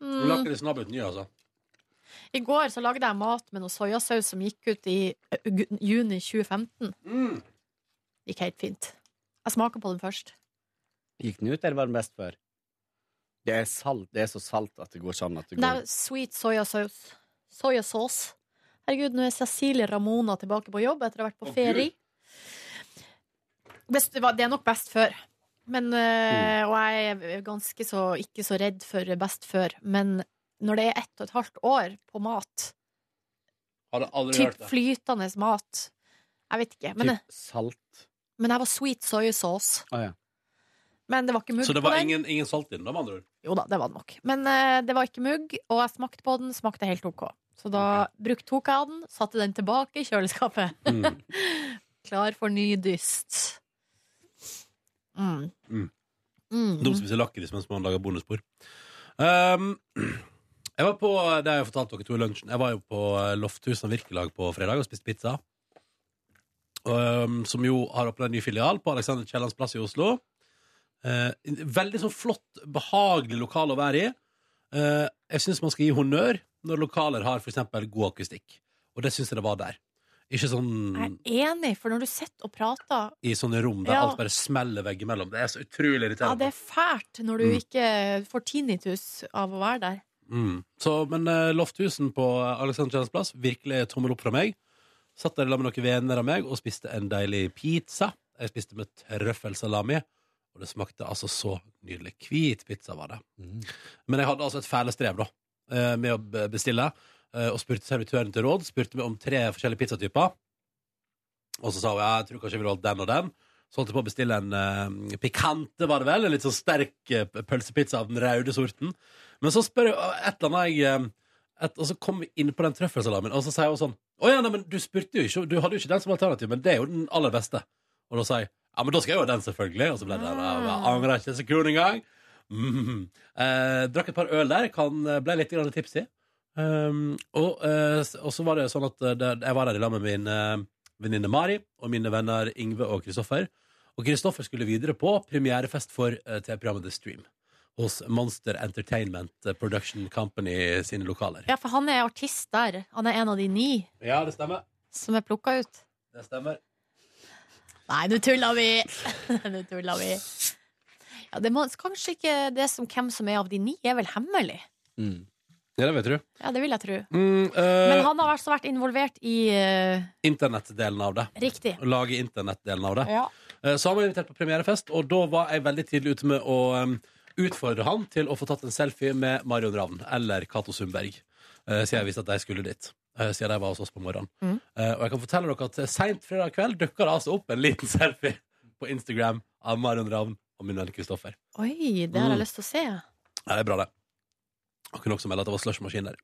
Mm. Lakrisen har blitt ny, altså. I går så lagde jeg mat med noe soyasaus som gikk ut i juni 2015. Mm. Gikk helt fint. Jeg smaker på den først. Gikk den ut, eller var den best før? Det er salt. Det er så salt at det går sånn at det Det går er sweet soyasaus. Soyasaus. Herregud, nå er Cecilie Ramona tilbake på jobb etter å ha vært på oh, ferie. Best, det var- det er nok best før. Men, eh, Mm. og jeg er ganske så ikke så redd for best før. Men når det er ett og et halvt år på mat, Hadde aldri typ hørt det. flytende mat Jeg vet ikke. Men, typ salt. men jeg var sweet soy sauce. Å ja. Men det var ikke mugg Så det på var den. ingen, ingen salt i den, da, med andre ord? Jo da, det var det nok. Men eh, det var ikke mugg, og jeg smakte på den. Smakte helt OK. Så da brukte, tok jeg den, satte den tilbake i kjøleskapet. Mm. Klar for ny dyst. Mm. Mm. Mm. Dumt å spise lakris mens man lager bonusbord. Um, jeg var på, det har jeg fortalt dere to i lunsjen Jeg var jo på Lofthuset Lofthusen Virkelag på fredag og spiste pizza. Um, som jo har åpna en ny filial på Alexander Kiellands plass i Oslo. Uh, veldig sånn flott, behagelig lokal å være i. Uh, jeg syns man skal gi honnør når lokaler har eksempel god akustikk. Og det syns jeg det var der. Ikke sånn Jeg er enig, for når du sitter og prater i sånne rom der Ja. alt bare smeller veggimellom. Det er så utrolig Ja, det er fælt når du Mm. ikke får tinnitus av å være der. Mm. Så, men uh, Lofthusen på Alexander Jens plass, virkelig tommel opp fra meg. Satt der sammen med noen venner av meg og spiste en deilig pizza. Jeg spiste med trøffelsalami, og det smakte altså så nydelig. Hvit pizza var det. Men jeg hadde altså et fæle strev da, eh, med å bestille, eh, og spurte servitøren til råd. Spurte meg om tre forskjellige pizzatyper. Og så sa hun ja, jeg tror kanskje jeg vil ha den og den. Så holdt jeg på å bestille en uh, pikante, var det vel? En litt sånn sterk pølsepizza av den røde sorten. Men så spør jeg eh, et eller annet jeg eh, et, Og så kom vi inn på den trøffelsalamen, og så sier hun sånn Å ja, nei, men du spurte jo ikke, du hadde jo ikke den som alternativ, men det er jo den aller beste. Og da sa jeg ja, men da skal jeg jo ha den, selvfølgelig. Og så ble det den. Jeg angrer ikke en sekund engang. Mm. Eh, drakk et par øl der, kan, ble litt grann tipsy. Um, og, eh, og så var det sånn at eh, det, jeg var der i lag med min eh, venninne Mari og mine venner Ingve og Kristoffer. Og Kristoffer skulle videre på premierefest for eh, TV-programmet The Stream hos Monster Entertainment eh, Production Company sine lokaler. Ja, for han er artist der. Han er en av de ni Ja, det stemmer. som er plukka ut. Det stemmer. Nei, nå tuller vi! Nå tuller vi. Ja, det må, kanskje ikke det som hvem som er av de ni, er vel hemmelig? Ja, det vet du. Ja, det vil jeg tro. Mm, eh, Men han har altså vært involvert i eh, Internettdelen av det. Riktig. Å lage internettdelen av det. Ja. Eh, Så han var invitert på premierefest, og da var jeg veldig tidlig ute med å um, utfordre han til å få tatt en selfie med Marion Ravn eller Cato Sundberg, eh, siden jeg visste at de skulle dit. eh, Siden de var hos oss på morgenen. Mm. Eh, Og jeg kan fortelle dere at seint fredag kveld dukka det altså opp en liten selfie på Instagram av Marion Ravn og min venn Kristoffer. Oi, det har jeg Mm. lyst til å se. Ja, det er bra, det. Jeg kunne også melde at det var slushmaskin der.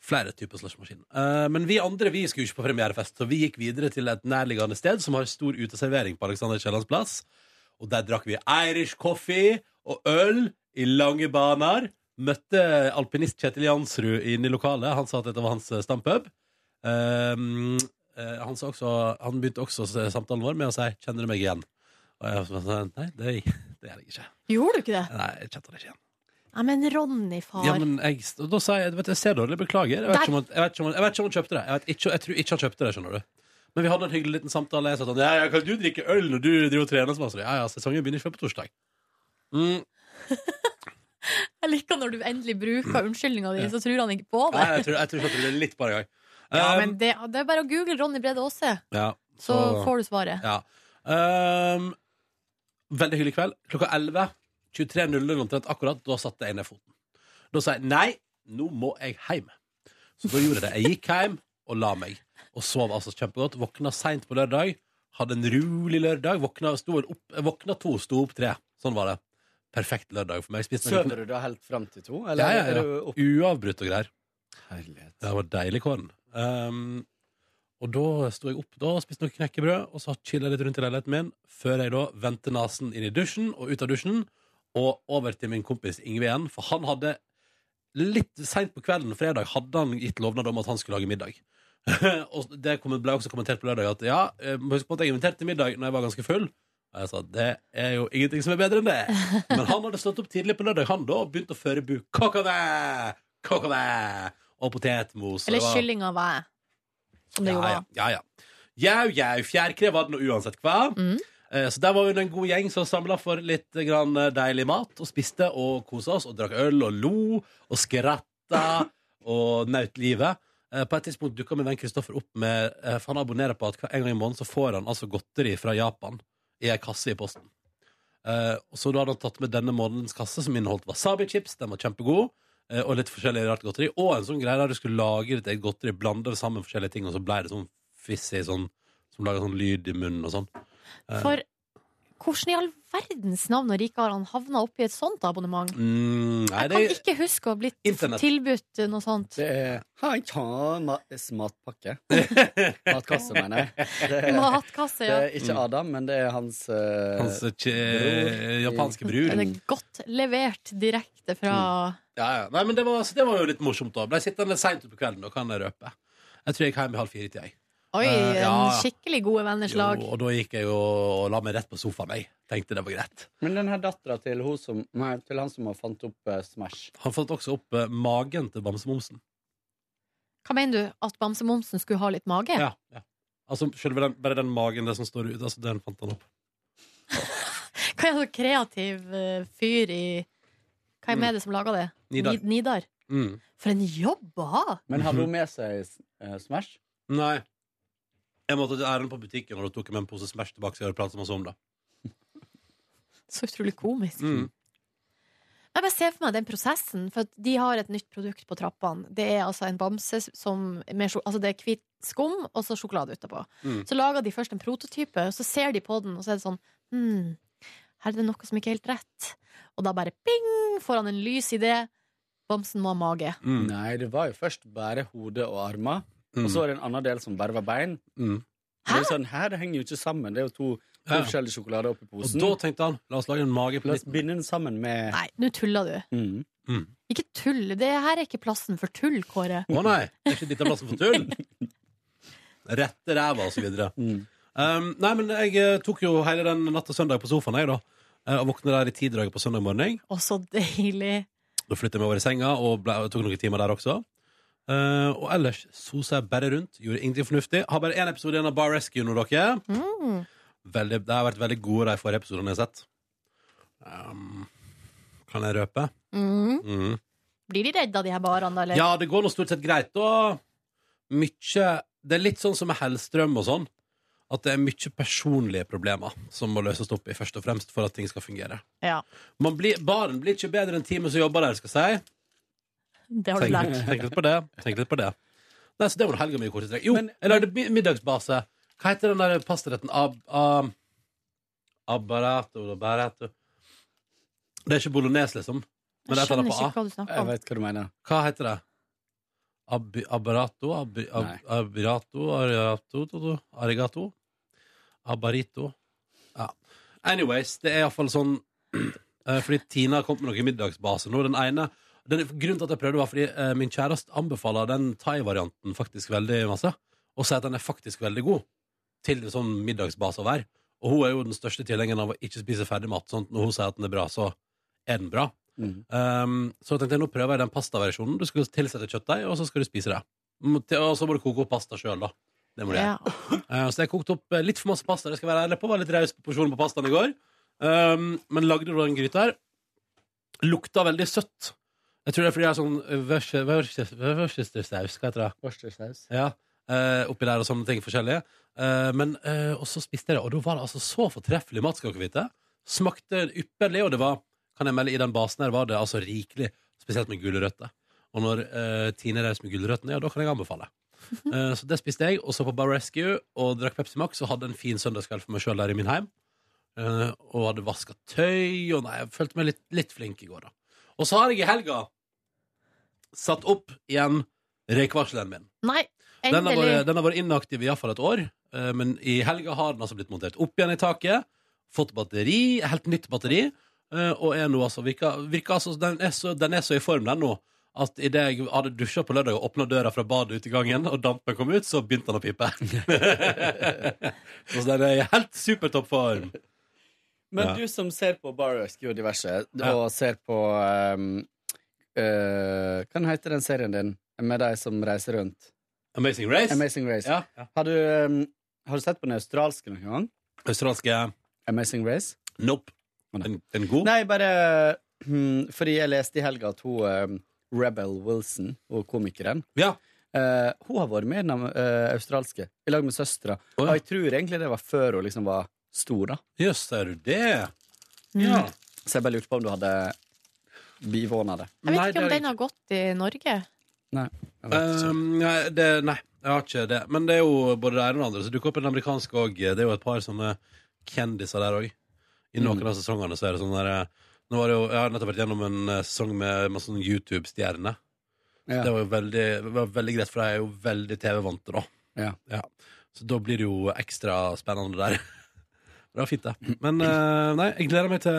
Flere typer slushmaskin. Eh, men vi andre vi skulle ikke på premierefest, så vi gikk videre til et nærliggende sted som har stor uteservering på Alexander Kiellands plass. Og der drakk vi Irish coffee og øl i lange baner. Møtte alpinist Kjetil Jansrud inne i lokalet. Han sa at dette var hans eh, stampub. Um, eh, han, sa også, han begynte også samtalen vår med å si 'Kjenner du meg igjen?' Og jeg sa nei, det, det gjør jeg ikke. Gjorde du ikke det? Nei, jeg kjente det ikke igjen. Nei, men Ronny, far. Ja, men jeg, da sa jeg vet, jeg ser dårlig, beklager. Jeg vet, ikke om han, jeg, om han, jeg vet ikke om han kjøpte det. Jeg, vet ikke, jeg tror ikke han kjøpte det, skjønner du. Men vi hadde en hyggelig liten samtale. Jeg sa sånn, ja, ja, kan du drikke øl når du driver og trener? Så jeg sånn, ja, ja, sesongen begynner ikke før på torsdag. Mm. Jeg liker når du endelig bruker unnskyldninga di, så tror han ikke på det. Nei, jeg tror, jeg tror ikke det er litt bare gang. Ja, Um, men det, det er bare å google Ronny Brede Aase, ja, så får du svaret. Ja. Um, veldig hyggelig kveld. Klokka 11. 23.00 omtrent akkurat. Da satte jeg ned foten. Da sa jeg nei, nå må jeg hjem. Så da gjorde jeg det. Jeg gikk hjem og la meg. Og sov altså kjempegodt. Våkna seint på lørdag. Hadde en rolig lørdag. Våkna, opp, våkna to, sto opp tre. Sånn var det. Perfekt lørdag for meg. Spiste noe- Sover du da helt fram til to? ja, ja, er ja. du opp? Uavbrutt og greier. Herlighet. Det var deilig kåren. Um, og da sto jeg opp da, spiste noe knekkebrød, og så chilla litt rundt i leiligheten min, før jeg da vendte nesen inn i dusjen og ut av dusjen, og over til min kompis Ingve igjen, for han hadde litt seint på kvelden fredag hadde han gitt lovnad om at han skulle lage middag. og det kom- ble også kommentert på lørdag at ja, eh, må huske på at jeg inviterte til middag når jeg var ganske full. Og jeg sa det er jo ingenting som er bedre enn det. Men han hadde stått opp tidlig på lørdag, han da, og begynt å føre bu kokove, kokove og potetmos. Eller kylling av væ, som det jo var. ja, ja. Jau, jau, fjærkre var det nå uansett hva. Mm. Eh, Så der var vi en god gjeng som samla for litt grann eh, deilig mat, og spiste og kosa oss, og drakk øl og lo og skratta og nøt livet. Eh, På et tidspunkt dukka min venn Kristoffer opp med For han abonnerer på at en gang i måneden så får han altså godteri fra Japan i ei kasse i posten. Uh, så da hadde han tatt med denne månedens kasse, som inneholdt wasabi-chips. Den var kjempegod. Uh, og litt forskjellig rart godteri. Og en sånn greie der du skulle lage ditt eget godteri, blande sammen forskjellige ting, og så ble det sånn fissig sånn, som lager sånn lyd i munnen og sånn. Uh, For hvordan i all verdens navn og rike har han havna oppi et sånt abonnement? Mm, nei, Jeg kan det... ikke huske å ha blitt Internet. tilbudt noe sånt. Det er Han kan ma matpakke. Matkasse, mener jeg. Det er, Matkasse, det ja. er ikke Adam, men det er hans, uh, Hans eh, bror. japanske bror. Den er godt levert direkte fra Ja, ja. Nei, men det var, det var jo litt morsomt, da. Ble sittende seint utpå kvelden, da kan jeg røpe. Jeg tror jeg gikk hjem i halv fire-tida, jeg. Oi, Eh, ja. en skikkelig gode venners lag. Jo, og da gikk jeg jo og la meg rett på sofaen, jeg. Tenkte det var greit. Men den her dattera til, til han som har fant opp eh, Smash Han fant også opp eh, magen til bamsemomsen. Hva mener du? At bamsemomsen skulle ha litt mage? Ja, ja. Altså, selve den, bare den magen det som står ute, altså, den fant han opp. Hva er det kreativ uh, fyr i Hva er Mm. det som lager det? Nidar. Nidar. Mm. For en jobb å ha! Men hadde hun med seg uh, Smash? Nei. Jeg måtte til æren på butikken, og da tok jeg med en pose Smash tilbake. Så jeg hadde pratet masse om det. Så utrolig komisk. Mm. Jeg bare ser for meg den prosessen, for at de har et nytt produkt på trappene. Det er altså en bamse som med, Altså det er hvit skum og så sjokolade utapå. Mm. Så lager de først en prototype, og så ser de på den, og så er det sånn Hm, her er det noe som ikke er helt rett. Og da bare ping, får han en lys idé. Bamsen må ha mage. Mm. Nei, det var jo først bare hode og armer. Og så er det en annen del som bare var bein. Mm. Det er jo sånn, her, det henger jo ikke sammen. Det er jo to, to Ja. forskjellige sjokolader oppi Og posen. da tenkte han la oss lage en mage på La oss binde den sammen med Nei, nå tuller du. mm. Mm. Ikke tull. Det her er ikke plassen for tull, Kåre. Å nei, Det er ikke dette plassen for tull? Rette ræva, og så videre. Mm. Um, nei, men jeg eh, tok jo hele den natt til søndag på sofaen, jeg, da. Eh, Og våkna der i tidraget på søndag morgen. Å, så deilig. Da flyttet jeg meg over i senga og ble, tok noen timer der også. Eh, og ellers sosa jeg bare rundt. Gjorde ingenting fornuftig. Har bare én episode igjen av Bar Rescue nå, dere. Mm. Veldig, det har vært veldig gode de forrige episodene jeg har sett. Um, kan jeg røpe? Mm. Mm. Blir de redda, de her barene. Eller? Ja, det går nå stort sett greit. Og mye Det er litt sånn som med Hellstrøm og sånn. At det er mye personlige problemer som må løses opp i, først og fremst for at ting skal fungere. Ja. Man blir, baren blir ikke bedre enn teamet som jobber der, skal jeg si. Det har du lært. tenk litt på det. Tenk litt på det. Nei, så det var helga mi i korte trekk. Jo, Men- jeg lagde mi- middagsbase. Hva heter den der pastaretten? Ab, ab, Abbarato Barato Det er ikke bolognese, liksom. Men det er Jeg et eller skjønner annet på ikke A. hva du snakker Jeg om. vet hva du mener. Hva heter det? Ab, abbarato? Ab, ab, Nei. abirato? Arigato? to- to- Arigato? Abarito? Ja. Anyways, det er iallfall sånn eh, Fordi Tina har kommet med noe middagsbase nå. Den ene den, Grunnen til at jeg prøvde, var fordi eh, min kjæreste anbefaler den thai-varianten faktisk veldig masse. Og sier at den er faktisk veldig god til sånn middagsbase å være. Og hun er jo den største tilhengeren av å ikke spise ferdigmat. Sånn når hun sier at den er bra, så er den bra. Mm. Um, så tenkte jeg nå prøver jeg den pastaversjonen. Du skal tilsette kjøttdeig, og så skal du spise det. Og så må du koke opp pasta sjøl, da. Det må du gjøre. Ja. Eh, så jeg kokte opp eh, litt for masse pasta. Det skal være ærlig på. Var litt raus på porsjonen på pastaen i går. Um, men lagde da den gryta her. Lukta veldig søtt. Jeg tror det er fordi jeg har sånn eh, Worcester- Worcester- Worcestersaus. Hva heter det? Worcestersaus. Ja, eh, oppi der og sånne ting forskjellige. Eh, men, eh, og så spiste jeg det, og da var det altså så fortreffelig mat, skal dere vite. Smakte ypperlig, og det var, kan jeg melde, i den basen her var det altså rikelig, spesielt med gulrøtter. Og når eh, Tine reiser med gulrøttene, ja, da kan jeg anbefale. Eh, så det spiste jeg, og så på Bar Rescue, og drakk Pepsi Max, og hadde en fin søndagskveld for meg sjøl der i min heim. Eh, og hadde vaska tøy, og nei, jeg følte meg litt, litt flink i går, da. Og så har jeg i helga satt opp igjen røykvarsleren min. Nei, Den har, endelig. vært, den har vært inaktiv i iallfall et år, eh, men i helga har den altså blitt montert opp igjen i taket. Fått batteri, helt nytt batteri, eh, og er nå altså virker, virker altså, den, er så, den er så i form, den nå, at idet jeg hadde dusja på lørdag og åpna døra fra badet ut i gangen, og dampen kom ut, så begynte den å pipe. så den er i helt supertopp form. Men Ja. du som ser på Bar Rescue og diverse, Ja. og ser på um, uh, Hva heter den serien din med de som reiser rundt? Amazing Race. Amazing Race. Ja, ja. Har, du, um, har du sett på den australske noen gang? Australske Amazing Race? Nope. Den, den god? Nei, bare um, fordi jeg leste i helga at hun um, Rebel Wilson, og komikeren Ja. Uh, Hun har vært med i den uh, australske, i lag med søstera. Oh, ja. Og jeg tror egentlig det var før hun liksom var stor, da. Jøss, er du det? Mm. Så jeg bare lurte på om du hadde bivåna det. Jeg vet Nei, ikke om den har gått i Norge. Nei. Jeg vet ikke. Um, nei, det, nei, jeg har ikke det. Men det er jo både det ene og det andre. Så dukker opp en amerikansk òg. Det er jo et par sånne kjendiser der òg. I noen av sesongene så er det sånn der eh, Nå har det jo, Jeg har nettopp vært gjennom en eh, sesong med masse sånn YouTube-stjerner. Ja. Det var jo veldig, var veldig greit, for jeg er jo veldig TV-vante, da. Ja. Så da blir det jo ekstra spennende der. Det var fint, det. Men uh, nei, jeg gleder meg til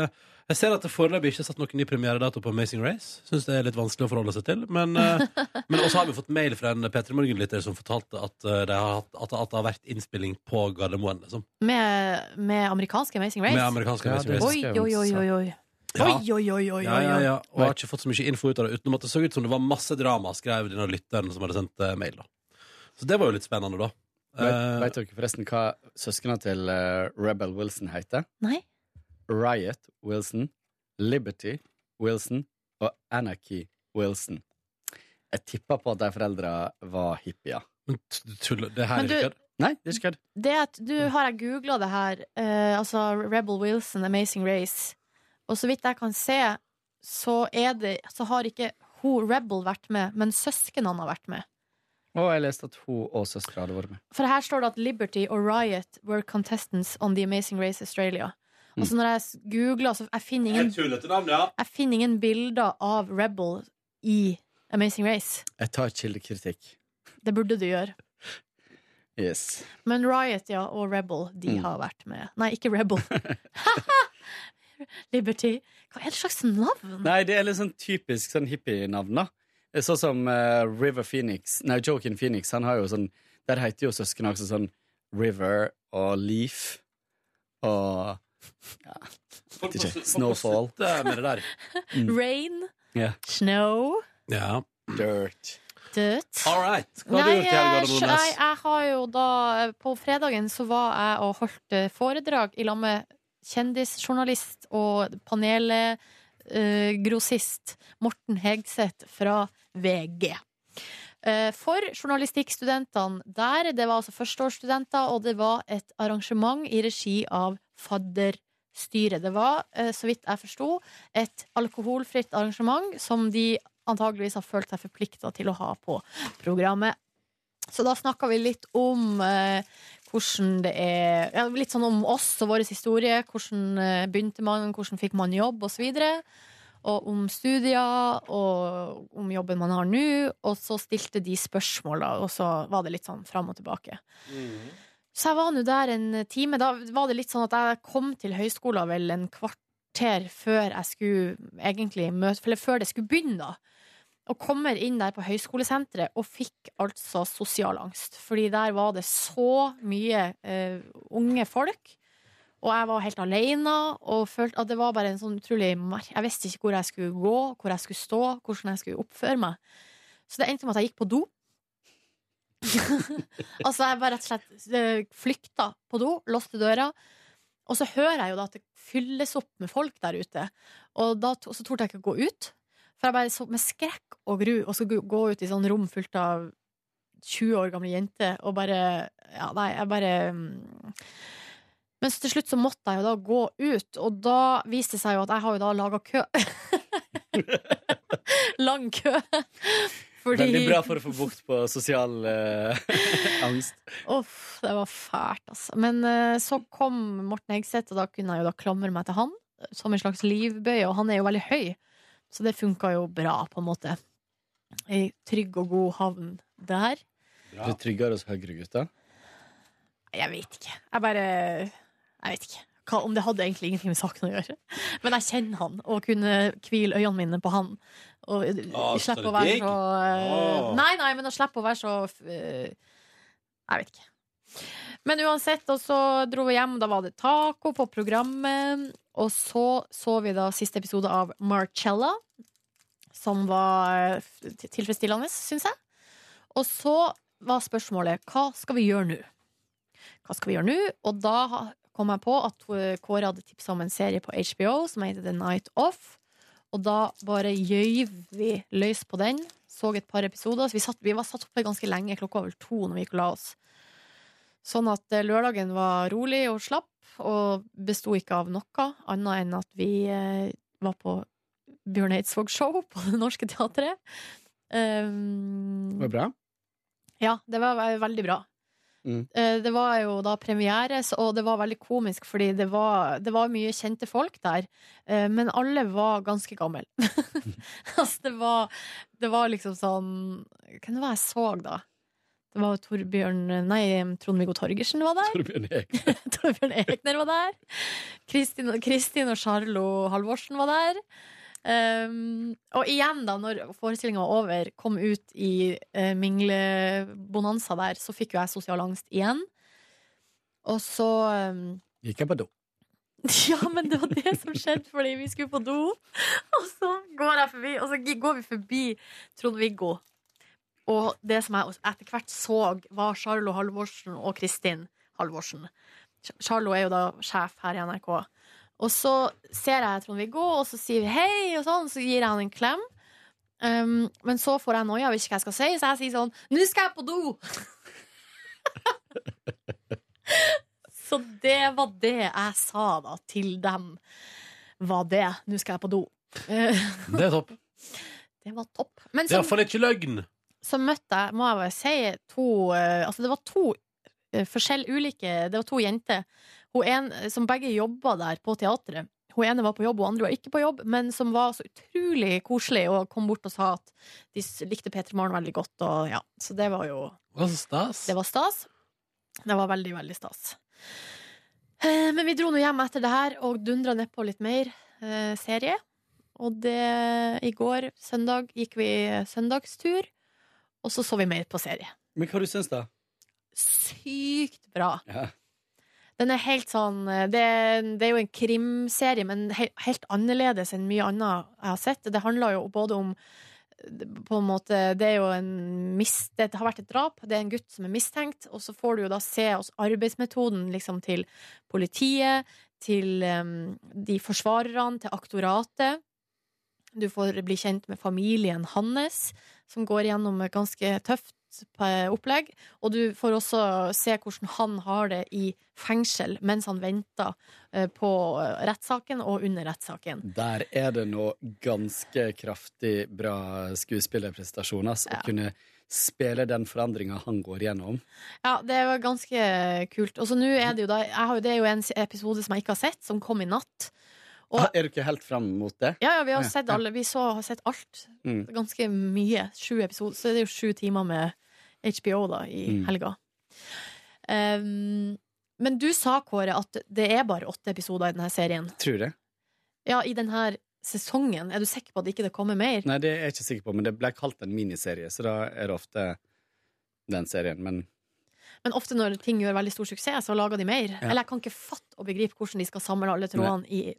Jeg ser at det foreløpig ikke er satt noen ny premieredato på Amazing Race. Syns det er litt vanskelig å forholde seg til. Men, eh, men også har vi fått mail fra en P3 Morgen-lytter som fortalte at, eh, det har, hatt- at, at det har vært innspilling på Gardermoen. Liksom. Med, med amerikanske Amazing Race? Med amerikanske Ja, Amazing Race. Oi, oi, oi, oi, oi. Ja. Oi, oi, oi, oi, Ja, ja, ja. Og jeg har ikke fått så mye info ut av det, utenom at det så ut som det var masse drama, skrev denne lytteren som hadde sendt eh, mail. da Så det var jo litt spennende, da. Vet, Eh, vet dere forresten hva søsknene til Rebel Wilson heter? Nei? Riot Wilson, Liberty Wilson og Anarchy Wilson. Jeg tipper på at de foreldra var hippier. men du tuller, det her Men er ikke kødd. Nei, det er ikke kødd. Det at, du har jeg googla det her, eh, altså Rebel Wilson, Amazing Race. Og så vidt jeg kan se, så, er det, så har ikke hun Rebel vært med, men søsknene har vært med. Og jeg leste at hun og søstera hadde vært med. For her står det at Liberty og Riot were contestants on The Amazing Race Australia. Og så når jeg googler, så jeg finner ingen, navn, ja. jeg finner ingen bilder av Rebel i Amazing Race. Jeg tar kildekritikk. Det burde du gjøre. Yes. Men Riot ja, og Rebel, de Mm. har vært med. Nei, ikke Rebel. Liberty. Hva er det slags navn? Nei, det er litt sånn typisk sånn hippie-navn, da. Sånn som uh, River Phoenix Nei, Joken Phoenix, han har jo sånn Der heter jo søskene også sånn River og Leaf og ja, Folk vet må ikke. slu- folk må Snowfall. slutte med det der. Rain. Ja. Snow. Ja. Dirt. dirt. All right. Hva har du Nei, gjort i helga, jeg, da, jeg, jeg har jo da På fredagen så var jeg og holdt eh, foredrag i lag med kjendisjournalist og panelgrossist Morten Hegseth fra VG. Eh, For journalistikkstudentene der, det var altså førsteårsstudenter, og det var et arrangement i regi av Fadderstyret. Det var, eh, så vidt jeg forsto, et alkoholfritt arrangement som de antageligvis har følt seg forplikta til å ha på programmet. Så da snakka vi litt om eh, hvordan det er ja, Litt sånn om oss og vår historie. Hvordan eh, begynte man, hvordan fikk man jobb, osv. Og, og om studier, og om jobben man har nå. Og så stilte de spørsmål, da, og så var det litt sånn fram og tilbake. Så jeg var nå der en time. Da var det litt sånn at jeg kom til høyskolen vel en kvarter før jeg skulle egentlig møte Eller før det skulle begynne, da. Og kommer inn der på høyskolesenteret og fikk altså sosial angst. Fordi der var det så mye uh, unge folk. Og jeg var helt alene og følte at det var bare en sånn utrolig mer Jeg visste ikke hvor jeg skulle gå, hvor jeg skulle stå, hvordan jeg skulle oppføre meg. Så det endte med at jeg gikk på do. altså, jeg bare rett og slett eh, flykta på do, låste døra. Og så hører jeg jo da at det fylles opp med folk der ute. Og da, så torde jeg ikke å gå ut. For jeg bare så med skrekk og gru og skulle gå ut i sånn rom fullt av 20 år gamle jenter og bare Ja, nei, jeg bare mm. Men så til slutt så måtte jeg jo da gå ut, og da viste det seg jo at jeg har jo da laga kø. Lang kø. Fordi Veldig bra for å få bukt på sosial uh, angst. Uff, det var fælt, altså. Men uh, så kom Morten Hegseth, og da kunne jeg jo da klamre meg til han som en slags livbøye, og han er jo veldig høy, så det funka jo bra, på en måte. I trygg og god havn der. Du er tryggere hos høyregutter? Jeg vet ikke. Jeg bare Jeg vet ikke. Hva, om det hadde egentlig ingenting med saken å gjøre. Men jeg kjenner han, og kunne hvile øynene mine på han. Og ah, Å, slippe å være så uh, Nei, nei, men å slippe å være så uh, Jeg vet ikke. Men uansett, og så dro vi hjem, da var det taco på programmet. Og så så vi da siste episode av Marcella, som var eh, tilfredsstillende, syns jeg. Og så var spørsmålet hva skal vi gjøre nå? Hva skal vi gjøre nå? Og da kom jeg på at Kåre hadde tipsa om en serie på HBO som heter The Night Off. Og da bare gjøyv vi løs på den. Så et par episoder. Så vi, satt, vi var satt oppe ganske lenge. Klokka var vel to når vi gikk og la oss. Sånn at eh, lørdagen var rolig og slapp, og besto ikke av noe annet enn at vi eh, var på Bjørn Eidsvåg-show på Det Norske Teatret. Um, Det var bra. ja, det var veldig bra. Mm. Eh, Det var jo da premiere, og det var veldig komisk, fordi det var, det var mye kjente folk der. eh, Men alle var ganske gamle. altså, det var, det var liksom sånn Hvem var det jeg så, da? Det var Torbjørn Nei, Trond-Viggo Torgersen var der. Torbjørn Ekner. Torbjørn Egner var der. Kristin, Kristin og Charlo Halvorsen var der. Um, og igjen, da, når forestillinga var over, kom ut i uh, minglebonanza der, så fikk jo jeg sosial angst igjen. Og så um, Gikk jeg på do. Ja, men det var det som skjedde fordi vi skulle på do. Og så går jeg forbi, og så går vi forbi Trond-Viggo. Og det som jeg etter hvert så, var Charlo Halvorsen og Kristin Halvorsen. Charlo er jo da sjef her i NRK. Og så ser jeg Trond-Viggo, og så sier vi hei, og sånn, så gir jeg han en klem. Um, men så får jeg noia, vet ikke hva jeg skal si, så jeg sier sånn Nå skal jeg på do! så det var det jeg sa da til dem. Var det. Nå skal jeg på do. Det er topp. det var topp. Men Det er så, iallfall ikke løgn. så møtte jeg, må jeg bare si, to eh, Altså, det var to eh, forskjell ulike Det var to jenter. Hun en, som begge jobba der på teatret. Hun ene var på jobb, hun andre var ikke på jobb, men som var så utrolig koselig og kom bort og sa at de likte Peter Maren veldig godt. Og ja, så det var jo stas. Det var stas. Det var veldig, veldig stas. Eh, Men vi dro nå hjem etter det her og dundra nedpå litt mer eh, serie. Og det i går, søndag, gikk vi søndagstur, og så så vi mer på serie. Men hva du syns da? Sykt bra. Ja. Den er helt sånn Det, det er jo en krimserie, men he, helt annerledes enn mye annet jeg har sett. Det handler jo både om på en måte, Det er jo en mist, Det har vært et drap, det er en gutt som er mistenkt, og så får du jo da se arbeidsmetoden liksom til politiet, til um, de forsvarerne, til aktoratet. Du får bli kjent med familien hans, som går gjennom ganske tøft opplegg. Og du får også se hvordan han har det i fengsel mens han venter eh, på rettssaken og under rettssaken. Der er det nå ganske kraftig bra skuespillerprestasjoner. Altså, Å kunne spille den forandringa han går gjennom. Ja, det var ganske kult. Og så nå er det jo da jeg har Det er jo en episode som jeg ikke har sett, som kom i natt. Og, Ah, Er du ikke helt fram mot det? ja, ja, vi har sett alle. Vi så, har sett alt. Mm. Ganske mye. Sju episoder. Så det er jo sju timer med HBO da i Mm. helga. Um, men du sa, Kåre, at det er bare åtte episoder i denne serien. Tror det. Ja, i denne sesongen. Er du sikker på at ikke det kommer mer? Nei, det er jeg ikke sikker på, men det ble kalt en miniserie, så da er det ofte den serien. Men Men ofte når ting gjør veldig stor suksess, så lager de mer. Ja. Eller jeg kan ikke fatte og begripe hvordan de skal samle alle trådene i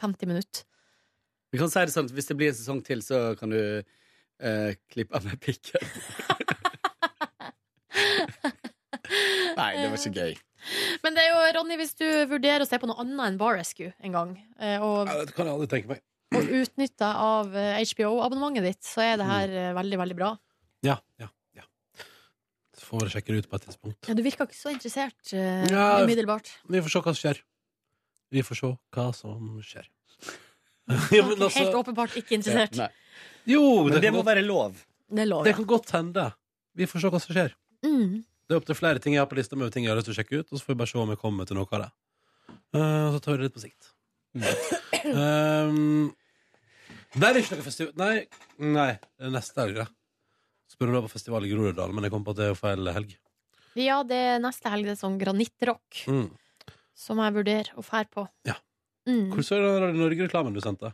50 minutter. vi kan si det sånn at hvis det blir en sesong til, så kan du eh, klippe av meg pikken. Nei, det var ikke gøy. Men det er jo, Ronny, hvis du vurderer å se på noe annet enn Bar Rescue en gang, eh, og, Ja, det kan jeg aldri tenke meg. og utnytte av eh, HBO-abonnementet ditt, så er det her eh, veldig, veldig bra. Ja, ja, ja. Får sjekke det ut på et tidspunkt. Ja, du virka ikke så interessert uh, Ja. umiddelbart. Vi får se hva som skjer. Vi får se hva som skjer. ja, men altså, Helt åpenbart ikke interessert. Nei. jo, Men det kan må godt, være lov. Det er lov, det ja. kan godt hende. Vi får se hva som skjer. Mm. Det er opp til flere ting jeg har på lista med ting jeg har lyst til å sjekke ut, og så får vi bare se om jeg kommer til noe av det. Eh, og så tar vi det litt på sikt. Um, nei, det er ikke noe festival Nei, nei, det er neste helg, da. Spør om det er på festival i Groruddalen, men jeg kom på at det er jo feil helg. Ja, det er neste helg det er sånn granittrock Mm. Som jeg vurderer å fære på. Ja. Mm. Hvor så er Radio Norge-reklamen du sendte?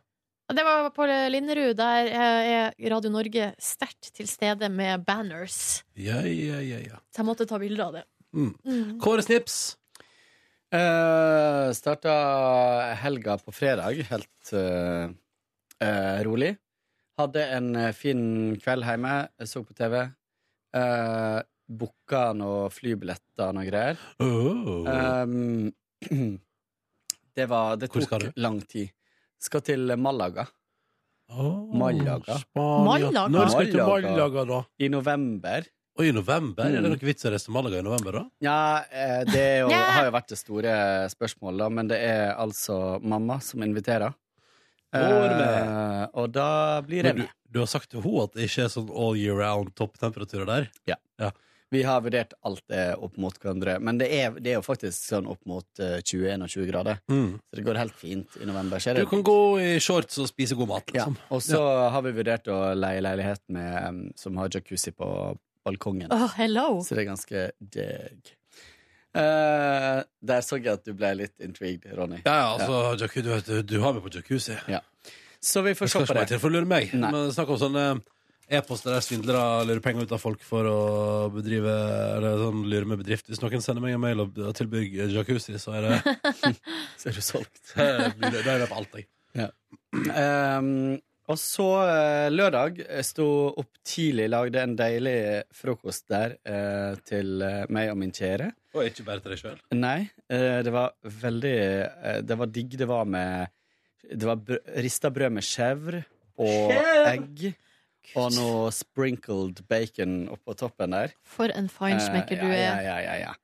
Det var på Linderud. Der er Radio Norge sterkt til stede med banners. Ja, ja, ja, ja. Så jeg måtte ta bilder av det. Mm. Mm. Kåre Snips. Uh, starta helga på fredag helt uh, uh, rolig. Hadde en eh, fin kveld hjemme. Jeg så på TV. Uh, Booka noen flybilletter og noe greier. Oh. Um, det var Det Hvor skal tok du? lang tid. Skal til Malaga Oh, Malaga. Spania. Malaga? Når skal du til Malaga. Da? i november. Og i november? Er det noen noe vits i å reise til Malaga i november, da? Ja, eh, det er jo, har jo vært det store spørsmålet, da, men det er altså mamma som inviterer. Eh, og da blir jeg Men du, med. du har sagt til henne at det ikke er sånn all year round topptemperaturer der? Vi har vurdert alt det opp mot hverandre, men det er, det er jo faktisk sånn opp mot eh, 21-21 grader. Mm. Så det går helt fint i november. Så er Du det, kan gå i shorts og spise god mat, ja. liksom. Og så har vi vurdert å leie leilighet med, som har jacuzzi på balkongen. Åh, hello! Så det er ganske digg. Uh, der så jeg at du ble litt intrigued, Ronny. Ja, ja, altså, ja. du, du, du har meg på jacuzzi. Ja. Så vi får Det se skal på ikke det. til for å lure meg. Nei. Men snakk om sånne e-poster der svindlere lurer penger ut av folk for å bedrive Eller sånn lure med bedrift. Hvis noen sender meg en mail og tilbyr jacuzzi, så er det Så er du solgt. Da det- er det på alt, jeg. Ja. Um, og så eh, lørdag sto opp tidlig, lagde en deilig frokost der eh, til eh, meg og min kjære. Og ikke bare til deg sjøl. Nei, eh, det var veldig eh, Det var digg. Det var med Det var br rista brød med chèvre og Chèvre! egg. Og noe sprinkled bacon oppå toppen der. For en feinschmecker du Eh, ja, er. ja, ja, ja.